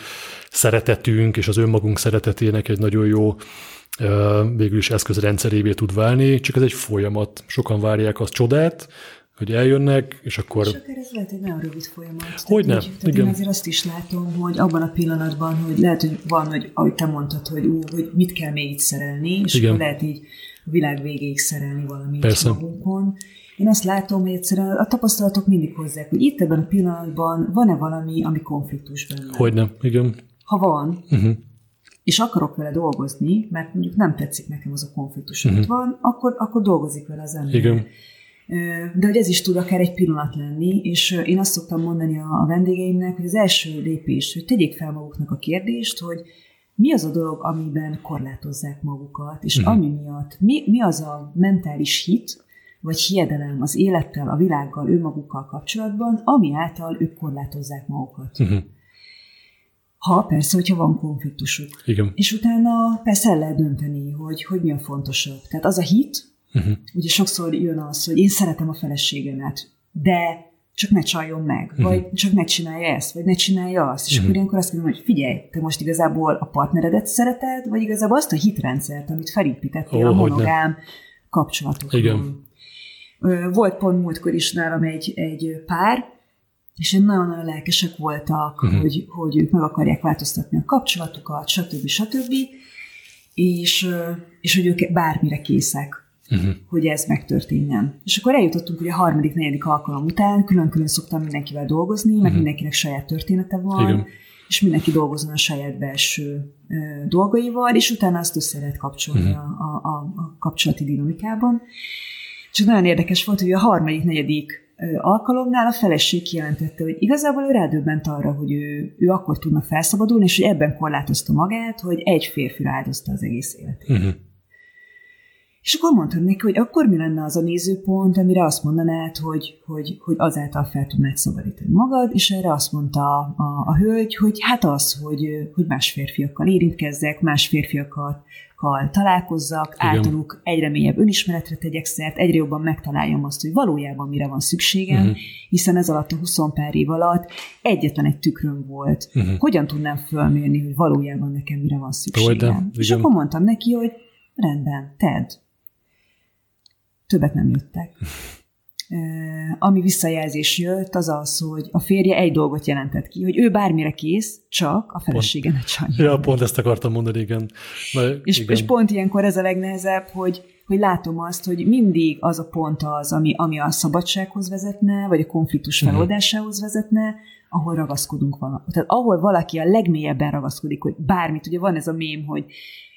szeretetünk és az önmagunk szeretetének egy nagyon jó végül is eszközrendszerévé tud válni, csak ez egy folyamat. Sokan várják azt csodát, hogy eljönnek, és akkor... És akár ez lehet egy nagyon rövid folyamat. Hogy nem, igen. Én azért azt is látom, hogy abban a pillanatban, hogy lehet, hogy van, hogy ahogy te mondtad, hogy, ú, hogy mit kell még itt szerelni, és igen. akkor lehet így a világ végéig szerelni valamit Persze. magunkon. Én azt látom, hogy egyszerűen a tapasztalatok mindig hozzák, hogy itt ebben a pillanatban van-e valami, ami konfliktus benne. Hogy nem, igen. Ha van, uh-huh és akarok vele dolgozni, mert mondjuk nem tetszik nekem az a konfliktus, amit uh-huh. van, akkor, akkor dolgozik vele az ember. Igen. De hogy ez is tud akár egy pillanat lenni, és én azt szoktam mondani a, a vendégeimnek, hogy az első lépés, hogy tegyék fel maguknak a kérdést, hogy mi az a dolog, amiben korlátozzák magukat, és uh-huh. ami miatt, mi, mi az a mentális hit, vagy hiedelem az élettel, a világgal, önmagukkal kapcsolatban, ami által ők korlátozzák magukat. Uh-huh. Ha persze, hogyha van konfliktusuk. Igen. És utána persze el lehet dönteni, hogy, hogy mi a fontosabb. Tehát az a hit, uh-huh. ugye sokszor jön az, hogy én szeretem a feleségemet, de csak ne csaljon meg, uh-huh. vagy csak ne csinálja ezt, vagy ne csinálja azt. És uh-huh. akkor ilyenkor azt mondom, hogy figyelj, te most igazából a partneredet szereted, vagy igazából azt a hitrendszert, amit felépítettél oh, a monogám kapcsolatokon. Igen. Volt pont múltkor is nálam egy, egy pár, és nagyon-nagyon lelkesek voltak, uh-huh. hogy, hogy ők meg akarják változtatni a kapcsolatukat, stb. stb. És, és hogy ők bármire készek, uh-huh. hogy ez megtörténjen. És akkor eljutottunk ugye a harmadik, negyedik alkalom után, külön-külön szoktam mindenkivel dolgozni, uh-huh. meg mindenkinek saját története van, Igen. és mindenki dolgozzon a saját belső ö, dolgaival, és utána azt össze lehet kapcsolni uh-huh. a, a, a kapcsolati dinamikában. Csak nagyon érdekes volt, hogy a harmadik, negyedik alkalomnál a feleség kijelentette, hogy igazából ő rádöbbent arra, hogy ő, ő akkor tudna felszabadulni, és hogy ebben korlátozta magát, hogy egy férfi áldozta az egész életét. Uh-huh. És akkor mondtam neki, hogy akkor mi lenne az a nézőpont, amire azt mondanád, hogy, hogy, hogy azáltal fel tudnád szabadítani magad, és erre azt mondta a, a, a hölgy, hogy hát az, hogy, hogy más férfiakkal érintkezzek, más férfiakat kal találkozzak, Igen. általuk egyre mélyebb önismeretre tegyek szert, egyre jobban megtaláljam azt, hogy valójában mire van szükségem, uh-huh. hiszen ez alatt a 20 pár év alatt egyetlen egy tükröm volt. Uh-huh. Hogyan tudnám fölmérni, hogy valójában nekem mire van szükségem? És akkor mondtam neki, hogy rendben, tedd. Többet nem jöttek. ami visszajelzés jött, az az, hogy a férje egy dolgot jelentett ki, hogy ő bármire kész, csak a felesége ne csanja. Ja, pont ezt akartam mondani, igen. Na, és, igen. és pont ilyenkor ez a legnehezebb, hogy, hogy látom azt, hogy mindig az a pont az, ami, ami a szabadsághoz vezetne, vagy a konfliktus mhm. feloldásához vezetne, ahol ragaszkodunk valami. Tehát ahol valaki a legmélyebben ragaszkodik, hogy bármit, ugye van ez a mém, hogy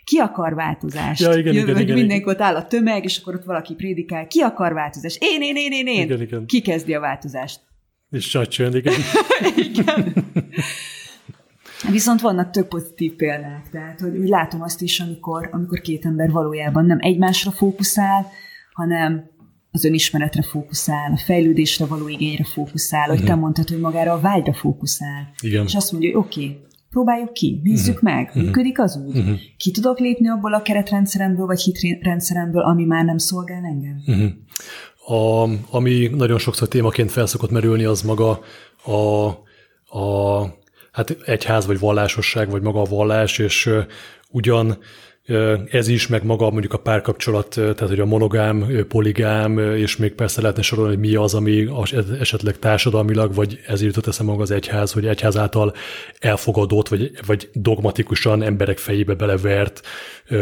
ki akar változást? Ja, igen, Jövő, igen, igen, mindenkor ott áll a tömeg, és akkor ott valaki prédikál, ki akar változást? Én, én, én, én, én. Igen, igen. Ki kezdi a változást? És csaccsön, igen. igen. Viszont vannak több pozitív példák, tehát hogy úgy látom azt is, amikor, amikor két ember valójában nem egymásra fókuszál, hanem az önismeretre fókuszál, a fejlődésre való igényre fókuszál, hogy uh-huh. te mondtad, hogy magára a vágyra fókuszál. Igen. És azt mondja, hogy oké, okay, próbáljuk ki, nézzük uh-huh. meg, uh-huh. működik az úgy. Uh-huh. Ki tudok lépni abból a keretrendszeremből, vagy hitrendszeremből, ami már nem szolgál engem? Uh-huh. A, ami nagyon sokszor témaként felszokott merülni, az maga a, a hát egyház, vagy vallásosság, vagy maga a vallás, és ugyan ez is, meg maga mondjuk a párkapcsolat, tehát hogy a monogám, poligám, és még persze lehetne sorolni, hogy mi az, ami esetleg társadalmilag, vagy ez jutott eszem maga az egyház, hogy egyház által elfogadott, vagy, vagy dogmatikusan emberek fejébe belevert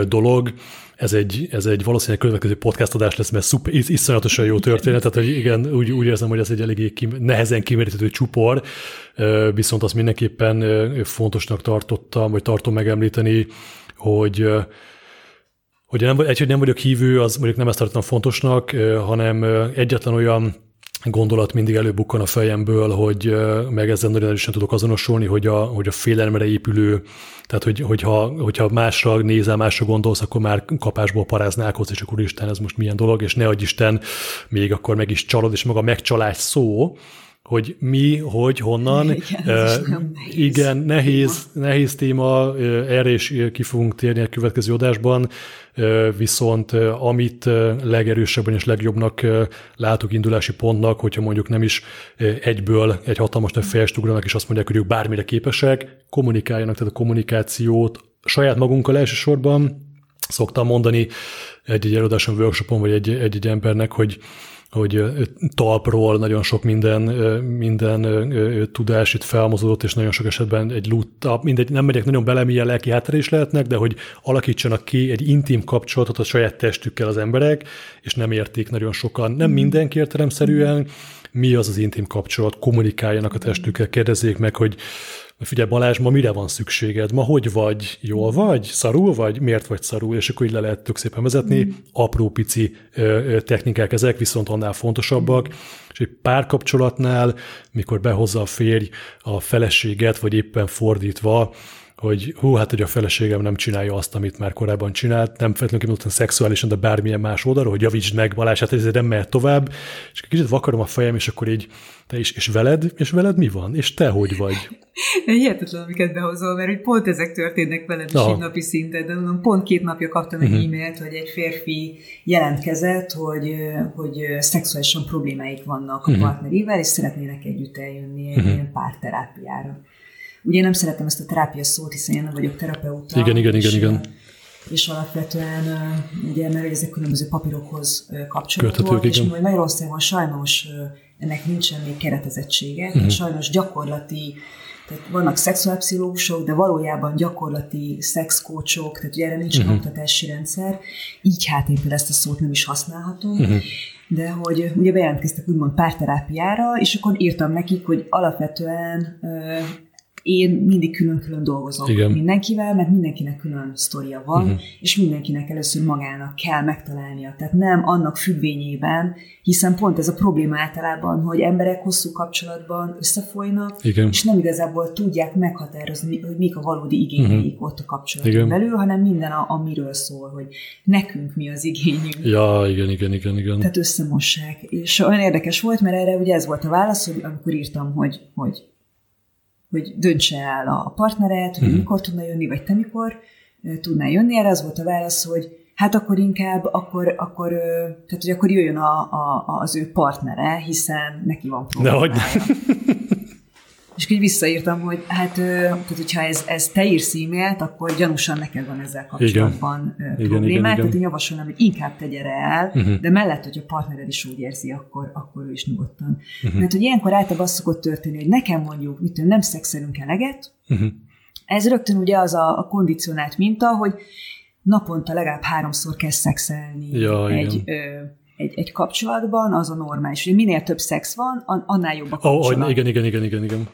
dolog. Ez egy, ez egy valószínűleg következő podcast adás lesz, mert szuper, iszonyatosan jó történet, tehát hogy igen, úgy, úgy érzem, hogy ez egy eléggé kim, nehezen kimeríthető csupor, viszont azt mindenképpen fontosnak tartottam, vagy tartom megemlíteni, hogy hogy nem, egy, hogy nem vagyok hívő, az mondjuk nem ezt tartom fontosnak, hanem egyetlen olyan gondolat mindig előbukkan a fejemből, hogy meg ezzel nagyon erősen tudok azonosulni, hogy a, hogy a félelemre épülő, tehát hogy, hogyha, hogyha másra nézel, másra gondolsz, akkor már kapásból paráználkodsz, és akkor Isten, ez most milyen dolog, és ne adj Isten, még akkor meg is csalod, és maga megcsalás szó, hogy mi, hogy, honnan. Igen, uh, nehéz igen nehéz, téma. nehéz téma, erre is ki fogunk térni a következő adásban, viszont amit legerősebben és legjobbnak látok indulási pontnak, hogyha mondjuk nem is egyből egy hatalmas nagy fejest ugranak, és azt mondják, hogy ők bármire képesek, kommunikáljanak, tehát a kommunikációt saját magunkkal elsősorban, szoktam mondani egy-egy előadáson, workshopon, vagy egy-egy embernek, hogy hogy talpról nagyon sok minden, minden tudás itt felmozódott, és nagyon sok esetben egy lút, mindegy, nem megyek nagyon bele, milyen lelki háttere is lehetnek, de hogy alakítsanak ki egy intim kapcsolatot a saját testükkel az emberek, és nem érték nagyon sokan, nem mindenki értelemszerűen, mi az az intim kapcsolat, kommunikáljanak a testükkel, kérdezzék meg, hogy figyelj Balázs, ma mire van szükséged? Ma hogy vagy? Jól vagy? Szarul vagy? Miért vagy szarul? És akkor így le lehet tök szépen vezetni. Mm. Apró pici technikák ezek, viszont annál fontosabbak. És egy párkapcsolatnál, mikor behozza a férj a feleséget, vagy éppen fordítva, hogy hú, hát hogy a feleségem nem csinálja azt, amit már korábban csinált, nem feltétlenül kimondottan szexuálisan, de bármilyen más oldalról, hogy javítsd meg Balázs, hát ez nem mehet tovább, és kicsit vakarom a fejem, és akkor így, te is, és veled, és veled mi van? És te hogy vagy? Hihetetlen, amiket behozol, mert hogy pont ezek történnek veled is így napi szinten, de mondom, pont két napja kaptam egy uh-huh. e-mailt, hogy egy férfi jelentkezett, hogy, hogy szexuálisan problémáik vannak a uh-huh. partnerével, és szeretnének együtt eljönni egy uh-huh. ilyen párterápiára. Ugye nem szeretem ezt a terápia szót, hiszen én nem vagyok terapeuta. Igen, igen, igen, igen. És alapvetően, ugye, mert ezek különböző papírokhoz kapcsolódóak, és mi Magyarországon sajnos ennek nincsen még keretezettsége, uh-huh. sajnos gyakorlati tehát vannak szexuálpszichológusok, de valójában gyakorlati szexkócsok, tehát ugye erre nincs uh-huh. oktatási rendszer, így hát én ezt a szót nem is használhatom, uh-huh. de hogy ugye bejelentkeztek úgymond párterápiára, és akkor írtam nekik, hogy alapvetően én mindig külön-külön dolgozok Igen. mindenkivel, mert mindenkinek külön sztoria van, uh-huh. és mindenkinek először magának kell megtalálnia. Tehát nem annak függvényében, hiszen pont ez a probléma általában, hogy emberek hosszú kapcsolatban összefolynak, Igen. és nem igazából tudják meghatározni, hogy mik a valódi igényeik uh-huh. ott a kapcsolaton igen. belül, hanem minden, a, amiről szól, hogy nekünk mi az igényünk. Ja, igen, igen, igen, igen. Tehát összemossák. És olyan érdekes volt, mert erre ugye ez volt a válasz, hogy amikor írtam, hogy, hogy hogy döntse el a partneret, hogy hmm. mikor tudna jönni, vagy te mikor tudnál jönni. Erre az volt a válasz, hogy hát akkor inkább, akkor, akkor, tehát, hogy akkor jöjjön a, a, az ő partnere, hiszen neki van problémája. És így visszaírtam, hogy hát, tehát hogyha ez, ez te írsz e-mailt, akkor gyanúsan neked van ezzel kapcsolatban igen. problémát. Igen, igen, tehát én javasolnám, hogy inkább tegye el, uh-huh. de mellett, hogy a partnered is úgy érzi, akkor, akkor ő is nyugodtan. Uh-huh. Mert hogy ilyenkor általában az szokott történni, hogy nekem mondjuk, mit nem szexelünk eleget, uh-huh. ez rögtön ugye az a, a kondicionált minta, hogy naponta legalább háromszor kell szexelni ja, egy, ö, egy, egy kapcsolatban, az a normális. Ugye minél több szex van, annál jobb a kapcsolat. Oh, igen, igen, igen, igen, igen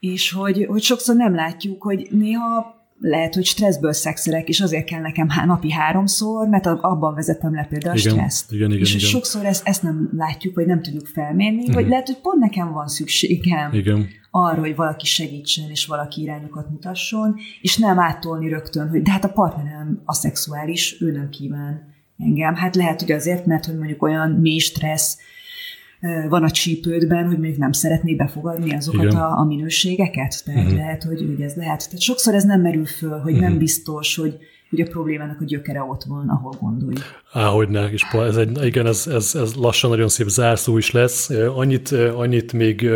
és hogy, hogy sokszor nem látjuk, hogy néha lehet, hogy stresszből szexelek, és azért kell nekem há, napi háromszor, mert abban vezetem le például igen, a stresszt. Igen, igen, és igen. sokszor ezt, ezt nem látjuk, vagy nem tudjuk felmérni, uh-huh. vagy lehet, hogy pont nekem van szükségem igen. arra, hogy valaki segítsen, és valaki irányokat mutasson, és nem áttolni rögtön, hogy de hát a partnerem a szexuális, ő nem kíván engem. Hát lehet, hogy azért, mert hogy mondjuk olyan mély stressz, van a csípődben, hogy még nem szeretné befogadni azokat a, a minőségeket. Tehát uh-huh. lehet, hogy, hogy ez lehet. Tehát sokszor ez nem merül föl, hogy uh-huh. nem biztos, hogy, hogy a problémának a gyökere ott van, ahol gondoljuk. Á, hogy ne, és ez egy, igen, ez, ez, ez lassan nagyon szép zárszó is lesz. Annyit, annyit még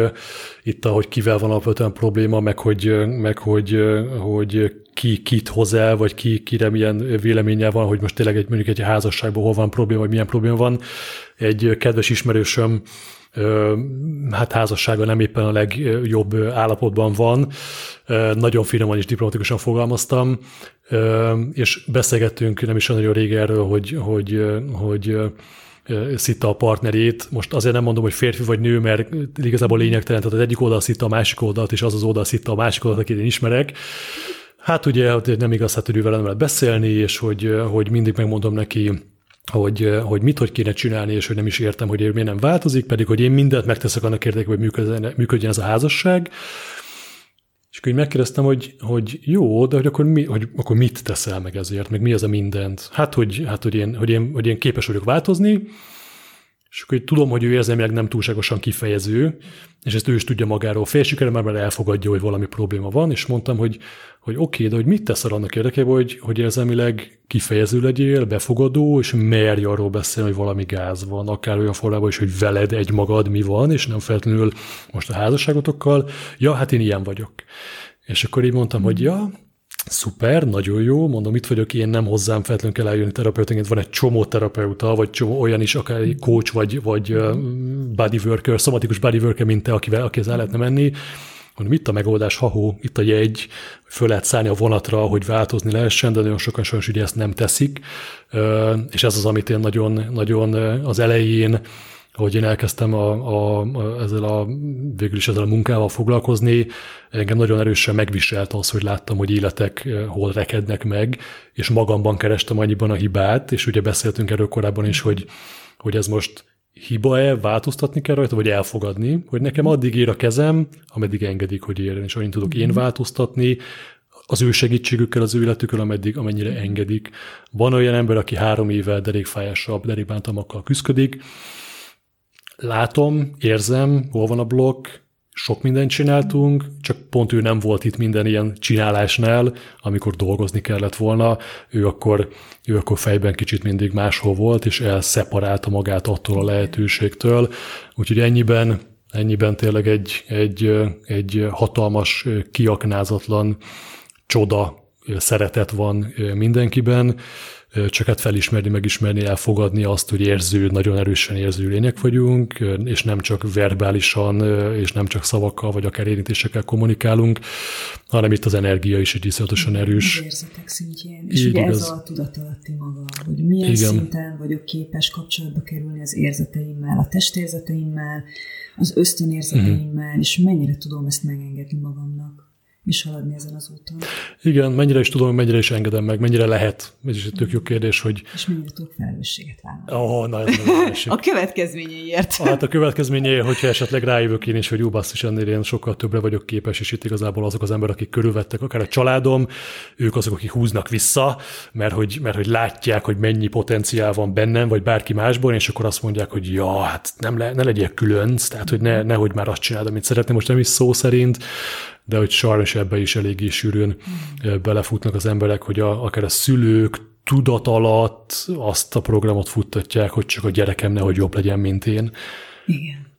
itt, hogy kivel van alapvetően probléma, meg hogy, meg hogy, hogy ki kit hoz el, vagy ki, kire milyen véleménye van, hogy most tényleg egy, mondjuk egy házasságban hol van probléma, vagy milyen probléma van. Egy kedves ismerősöm hát házassága nem éppen a legjobb állapotban van. Nagyon finoman és diplomatikusan fogalmaztam, és beszélgettünk nem is nagyon rég erről, hogy, hogy, hogy szitta a partnerét. Most azért nem mondom, hogy férfi vagy nő, mert igazából lényegtelen, tehát az egyik oldal szitta a másik oldalt, és az az oldal szitta a másik oldalt, akit én ismerek. Hát ugye nem igaz, hát ő vele nem lehet beszélni, és hogy, hogy mindig megmondom neki, hogy, hogy mit hogy kéne csinálni, és hogy nem is értem, hogy miért nem változik, pedig hogy én mindent megteszek annak érdekében, hogy működjön, működjön ez a házasság. És akkor így megkérdeztem, hogy, hogy jó, de hogy akkor, mi, hogy akkor mit teszel meg ezért, meg mi az a mindent? Hát, hogy, hát, hogy, én, hogy, én, hogy én képes vagyok változni, és akkor így tudom, hogy ő érzelmileg nem túlságosan kifejező, és ezt ő is tudja magáról félsikerül, mert már elfogadja, hogy valami probléma van, és mondtam, hogy, hogy oké, okay, de hogy mit teszel annak érdekében, hogy, hogy érzelmileg kifejező legyél, befogadó, és merj arról beszélni, hogy valami gáz van, akár olyan formában is, hogy veled egy magad mi van, és nem feltétlenül most a házasságotokkal. Ja, hát én ilyen vagyok. És akkor így mondtam, hogy ja, Szuper, nagyon jó, mondom, itt vagyok, én nem hozzám feltétlenül kell eljönni terapeutaként, van egy csomó terapeuta, vagy csomó olyan is, akár egy coach, vagy, vagy body worker, szomatikus body worker, mint te, akivel, akihez el lehetne menni, Mondom, itt a megoldás, ha itt a jegy, föl lehet szállni a vonatra, hogy változni lehessen, de nagyon sokan sajnos ugye ezt nem teszik, és ez az, amit én nagyon, nagyon az elején ahogy én elkezdtem a, a, a, ezzel a, végül is ezzel a munkával foglalkozni, engem nagyon erősen megviselt az, hogy láttam, hogy életek eh, hol rekednek meg, és magamban kerestem annyiban a hibát, és ugye beszéltünk erről korábban is, hogy, hogy ez most hiba-e, változtatni kell rajta, vagy elfogadni, hogy nekem addig ér a kezem, ameddig engedik, hogy érjen, és olyan tudok én mhm. változtatni, az ő segítségükkel, az ő életükkel, ameddig, amennyire engedik. Van olyan ember, aki három éve derékfájással, derékbántalmakkal küzdik, látom, érzem, hol van a blokk, sok mindent csináltunk, csak pont ő nem volt itt minden ilyen csinálásnál, amikor dolgozni kellett volna, ő akkor, ő akkor fejben kicsit mindig máshol volt, és elszeparálta magát attól a lehetőségtől. Úgyhogy ennyiben, ennyiben tényleg egy, egy, egy hatalmas, kiaknázatlan csoda szeretet van mindenkiben, csak hát felismerni, megismerni, elfogadni azt, hogy érző, nagyon erősen érző lények vagyunk, és nem csak verbálisan, és nem csak szavakkal, vagy akár érintésekkel kommunikálunk, hanem itt az energia is egy iszonyatosan erős. Az érzetek szintjén. És Így ugye igaz. ez a tudatalatti maga, hogy milyen Igen. szinten vagyok képes kapcsolatba kerülni az érzeteimmel, a testérzeteimmel, az ösztönérzeteimmel, uh-huh. és mennyire tudom ezt megengedni magamnak is haladni ezen az úton. Igen, mennyire is tudom, mennyire is engedem meg, mennyire lehet. Ez is egy tök jó kérdés, hogy... És mennyire tudok felelősséget vállalni. Oh, na, ez a következményeiért. Hát a következményeiért, hogyha esetleg rájövök én is, hogy jó basszus, ennél én sokkal többre vagyok képes, és itt igazából azok az emberek, akik körülvettek, akár a családom, ők azok, akik húznak vissza, mert hogy, mert hogy látják, hogy mennyi potenciál van bennem, vagy bárki másból, és akkor azt mondják, hogy ja, hát nem le, ne legyél különc, tehát hogy ne, nehogy már azt csináld, amit szeretném, most nem is szó szerint, de hogy sajnos ebbe is eléggé sűrűn mm. belefutnak az emberek, hogy a, akár a szülők tudat alatt azt a programot futtatják, hogy csak a gyerekem nehogy jobb legyen, mint én. Igen.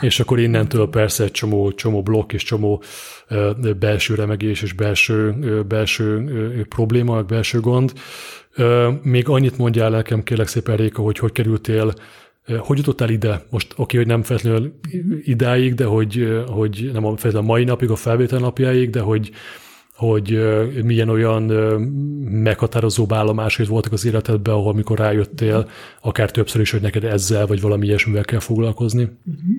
És akkor innentől persze egy csomó, csomó blokk és csomó belső remegés és belső, belső probléma, belső gond. Még annyit mondjál nekem, kérlek szépen Réka, hogy hogy kerültél hogy jutottál ide? Most oké, okay, hogy nem feltétlenül idáig, de hogy, hogy nem feltétlenül a mai napig, a felvétel napjáig, de hogy, hogy milyen olyan meghatározó állomásait voltak az életedben, ahol mikor rájöttél, akár többször is, hogy neked ezzel vagy valami ilyesmivel kell foglalkozni? Uh-huh.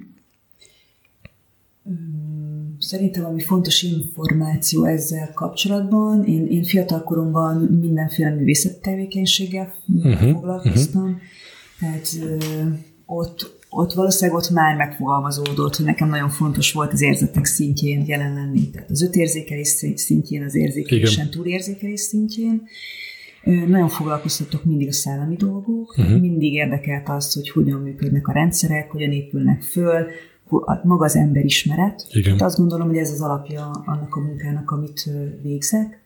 Szerintem ami fontos információ ezzel kapcsolatban, én, én fiatalkoromban mindenféle művészeti tevékenységgel uh-huh. foglalkoztam, uh-huh tehát ott, ott valószínűleg ott már megfogalmazódott, hogy nekem nagyon fontos volt az érzetek szintjén jelen lenni. Tehát az ötérzékelés szintjén, az érzékelésen túlérzékelés szintjén. Nagyon foglalkoztatok mindig a szellemi dolgok, uh-huh. mindig érdekelt az, hogy hogyan működnek a rendszerek, hogyan épülnek föl, maga az emberismeret. Igen. Hát azt gondolom, hogy ez az alapja annak a munkának, amit végzek.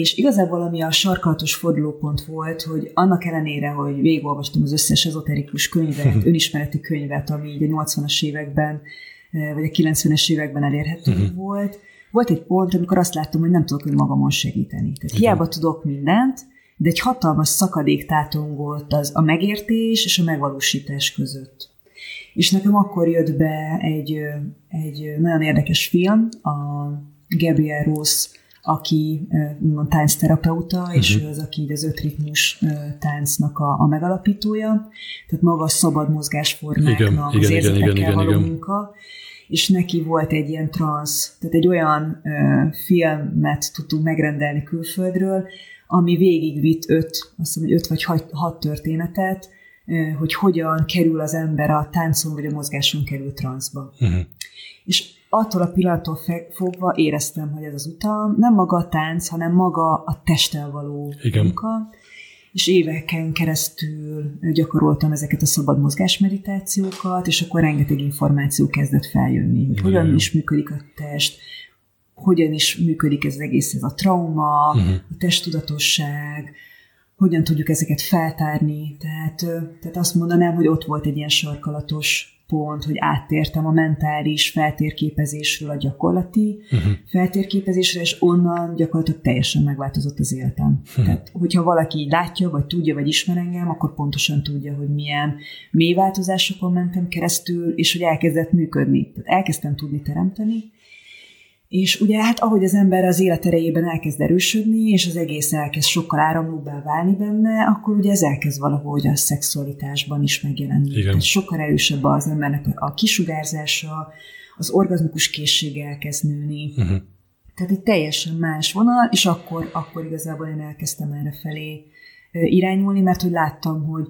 És igazából ami a sarkalatos fordulópont volt, hogy annak ellenére, hogy végigolvastam az összes ezoterikus könyvet, önismereti könyvet, ami így a 80-as években, eh, vagy a 90-es években elérhető uh-huh. volt, volt egy pont, amikor azt láttam, hogy nem tudok önmagamon segíteni. Tehát hiába tudok mindent, de egy hatalmas szakadék tátongott az a megértés és a megvalósítás között. És nekem akkor jött be egy, egy nagyon érdekes film, a Gabriel Rose aki úgymond táncterapeuta, uh-huh. és ő az, aki így az ötritmus táncnak a, a megalapítója, tehát maga a szabad mozgásformáknak, igen, az igen, érzetekkel igen, igen, való igen. munka, és neki volt egy ilyen transz, tehát egy olyan ö, filmet tudtunk megrendelni külföldről, ami végigvitt öt, azt hiszem, hogy öt vagy hat, hat történetet, hogy hogyan kerül az ember a táncon vagy a mozgáson kerül transzba. Uh-huh. És attól a pillanattól fogva éreztem, hogy ez az utam nem maga a tánc, hanem maga a testtel való Igen. munka. És éveken keresztül gyakoroltam ezeket a szabad mozgás meditációkat, és akkor rengeteg információ kezdett feljönni, hogy hogyan is működik a test, hogyan is működik ez az egész, ez a trauma, uh-huh. a testtudatosság, hogyan tudjuk ezeket feltárni. Tehát, tehát azt mondanám, hogy ott volt egy ilyen sarkalatos pont, hogy áttértem a mentális feltérképezésről a gyakorlati uh-huh. feltérképezésre, és onnan gyakorlatilag teljesen megváltozott az életem. Uh-huh. Tehát, hogyha valaki így látja, vagy tudja, vagy ismer engem, akkor pontosan tudja, hogy milyen mély változásokon mentem keresztül, és hogy elkezdett működni. Tehát elkezdtem tudni teremteni, és ugye hát ahogy az ember az életerejében elkezd erősödni, és az egész elkezd sokkal áramlóbbá válni benne, akkor ugye ez elkezd valahogy a szexualitásban is megjelenni. Igen. Tehát sokkal erősebb az embernek a kisugárzása, az orgazmikus készsége elkezd nőni. Uh-huh. Tehát egy teljesen más vonal, és akkor, akkor igazából én elkezdtem erre felé irányulni, mert hogy láttam, hogy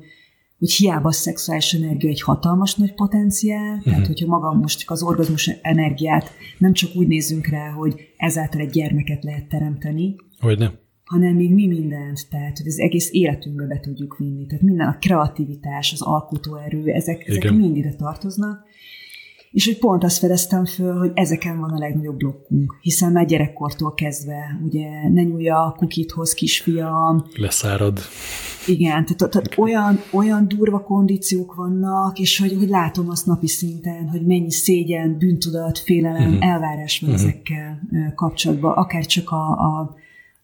hogy hiába a szexuális energia egy hatalmas nagy potenciál, uh-huh. tehát hogyha magam most csak az orgazmus energiát nem csak úgy nézzünk rá, hogy ezáltal egy gyermeket lehet teremteni, hogy nem. hanem még mi mindent, tehát hogy az egész életünkbe be tudjuk vinni. Tehát minden a kreativitás, az alkotóerő, ezek, ezek mind ide tartoznak. És hogy pont azt fedeztem föl, hogy ezeken van a legnagyobb blokkunk, hiszen már gyerekkortól kezdve, ugye ne nyúlja a kukithoz, kisfiam. Leszárad. Igen, tehát, tehát olyan, olyan durva kondíciók vannak, és hogy, hogy látom azt napi szinten, hogy mennyi szégyen, bűntudat, félelem, uh-huh. elvárás van uh-huh. ezekkel kapcsolatban, akár csak a, a,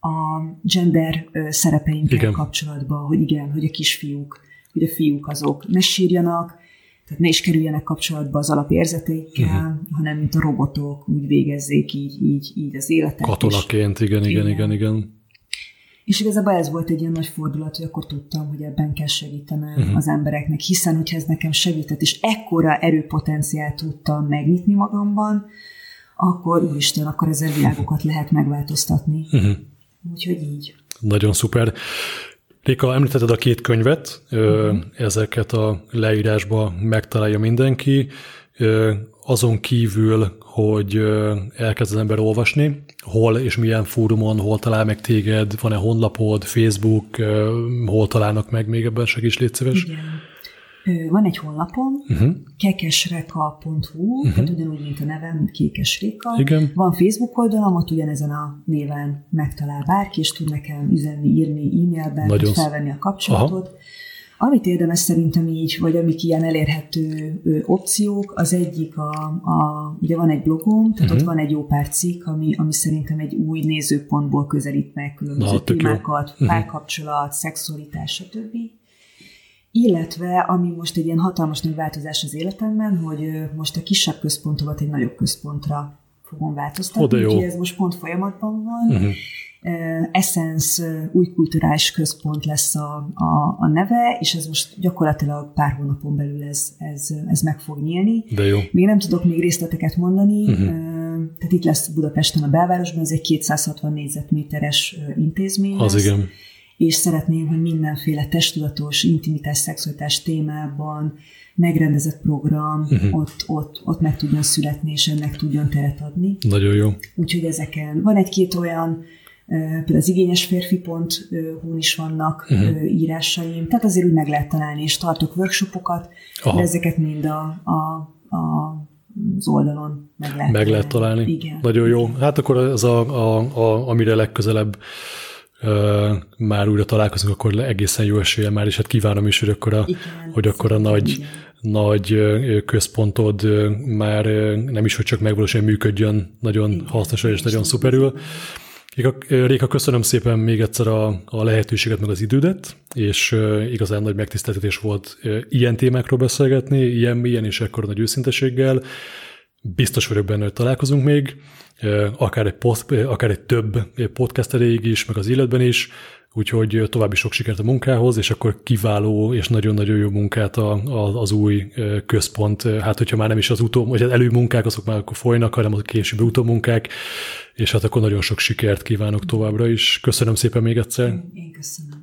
a gender szerepeinkkel igen. kapcsolatban, hogy igen, hogy a kisfiúk, hogy a fiúk azok ne sírjanak, tehát ne is kerüljenek kapcsolatba az alapérzetékkel, uh-huh. hanem mint a robotok úgy végezzék így, így, így az életet. Katonaként, és, igen, igen, igen, igen. És igazából ez volt egy ilyen nagy fordulat, hogy akkor tudtam, hogy ebben kell segítenem uh-huh. az embereknek, hiszen hogyha ez nekem segített, és ekkora erőpotenciált tudtam megnyitni magamban, akkor úristen, akkor ezzel világokat lehet megváltoztatni. Uh-huh. Úgyhogy így. Nagyon szuper. Réka, említetted a két könyvet, uh-huh. ezeket a leírásba megtalálja mindenki, azon kívül, hogy elkezd az ember olvasni, hol és milyen fórumon, hol talál meg téged, van-e honlapod, Facebook, hol találnak meg, még ebben segíts, légy szíves. Igen. Van egy honlapom, uh-huh. kekesreka.hu, uh-huh. tehát ugyanúgy, mint a nevem. Igen. Van Facebook oldalam, ott ugyanezen a néven megtalál bárki, és tud nekem üzenni, írni e-mailben, Nagyon felvenni a kapcsolatot. Aha. Amit érdemes szerintem így, vagy amik ilyen elérhető opciók, az egyik a, a ugye van egy blogom, tehát uh-huh. ott van egy jó pár cikk, ami, ami szerintem egy új nézőpontból közelít meg különböző Na, témákat, uh-huh. párkapcsolat, szexualitás, stb. Illetve, ami most egy ilyen hatalmas nagy változás az életemben, hogy most a kisebb központomat egy nagyobb központra fogom változtatni, úgyhogy ez most pont folyamatban van. Uh-huh. Essence új kulturális központ lesz a, a, a neve, és ez most gyakorlatilag pár hónapon belül ez, ez, ez meg fog nyílni. De jó. Még nem tudok még részleteket mondani, uh-huh. tehát itt lesz Budapesten a belvárosban, ez egy 260 négyzetméteres intézmény Az lesz. igen és szeretném, hogy mindenféle testudatos, intimitás, szexualitás témában megrendezett program uh-huh. ott, ott, ott meg tudjon születni, és ennek tudjon teret adni. Nagyon jó. Úgyhogy ezeken van egy-két olyan például az igényes férfi.hu is vannak uh-huh. írásaim, tehát azért úgy meg lehet találni, és tartok workshopokat, Aha. de ezeket mind a, a, a az oldalon meg lehet, meg lehet találni. Igen. Nagyon jó. Hát akkor ez a, a, a, amire legközelebb már újra találkozunk, akkor egészen jó esélye már, és hát kívánom is, hogy akkor a, Igen, hogy akkor a nagy, igen. nagy központod már nem is, hogy csak megvalósuljon, működjön nagyon Igen, hasznosan és nagyon szuperül. Réka, köszönöm szépen még egyszer a, a lehetőséget, meg az idődet, és igazán nagy megtiszteltetés volt ilyen témákról beszélgetni, ilyen ilyen és ekkor nagy őszinteséggel. Biztos vagyok benne, hogy találkozunk még akár egy, post, akár egy több podcast erejéig is, meg az életben is. úgyhogy további sok sikert a munkához, és akkor kiváló és nagyon-nagyon jó munkát a, az új központ, hát hogyha már nem is az utó, vagy az előmunkák, azok már akkor folynak, hanem a későbbi utómunkák, és hát akkor nagyon sok sikert kívánok továbbra is. Köszönöm szépen még egyszer. Én köszönöm.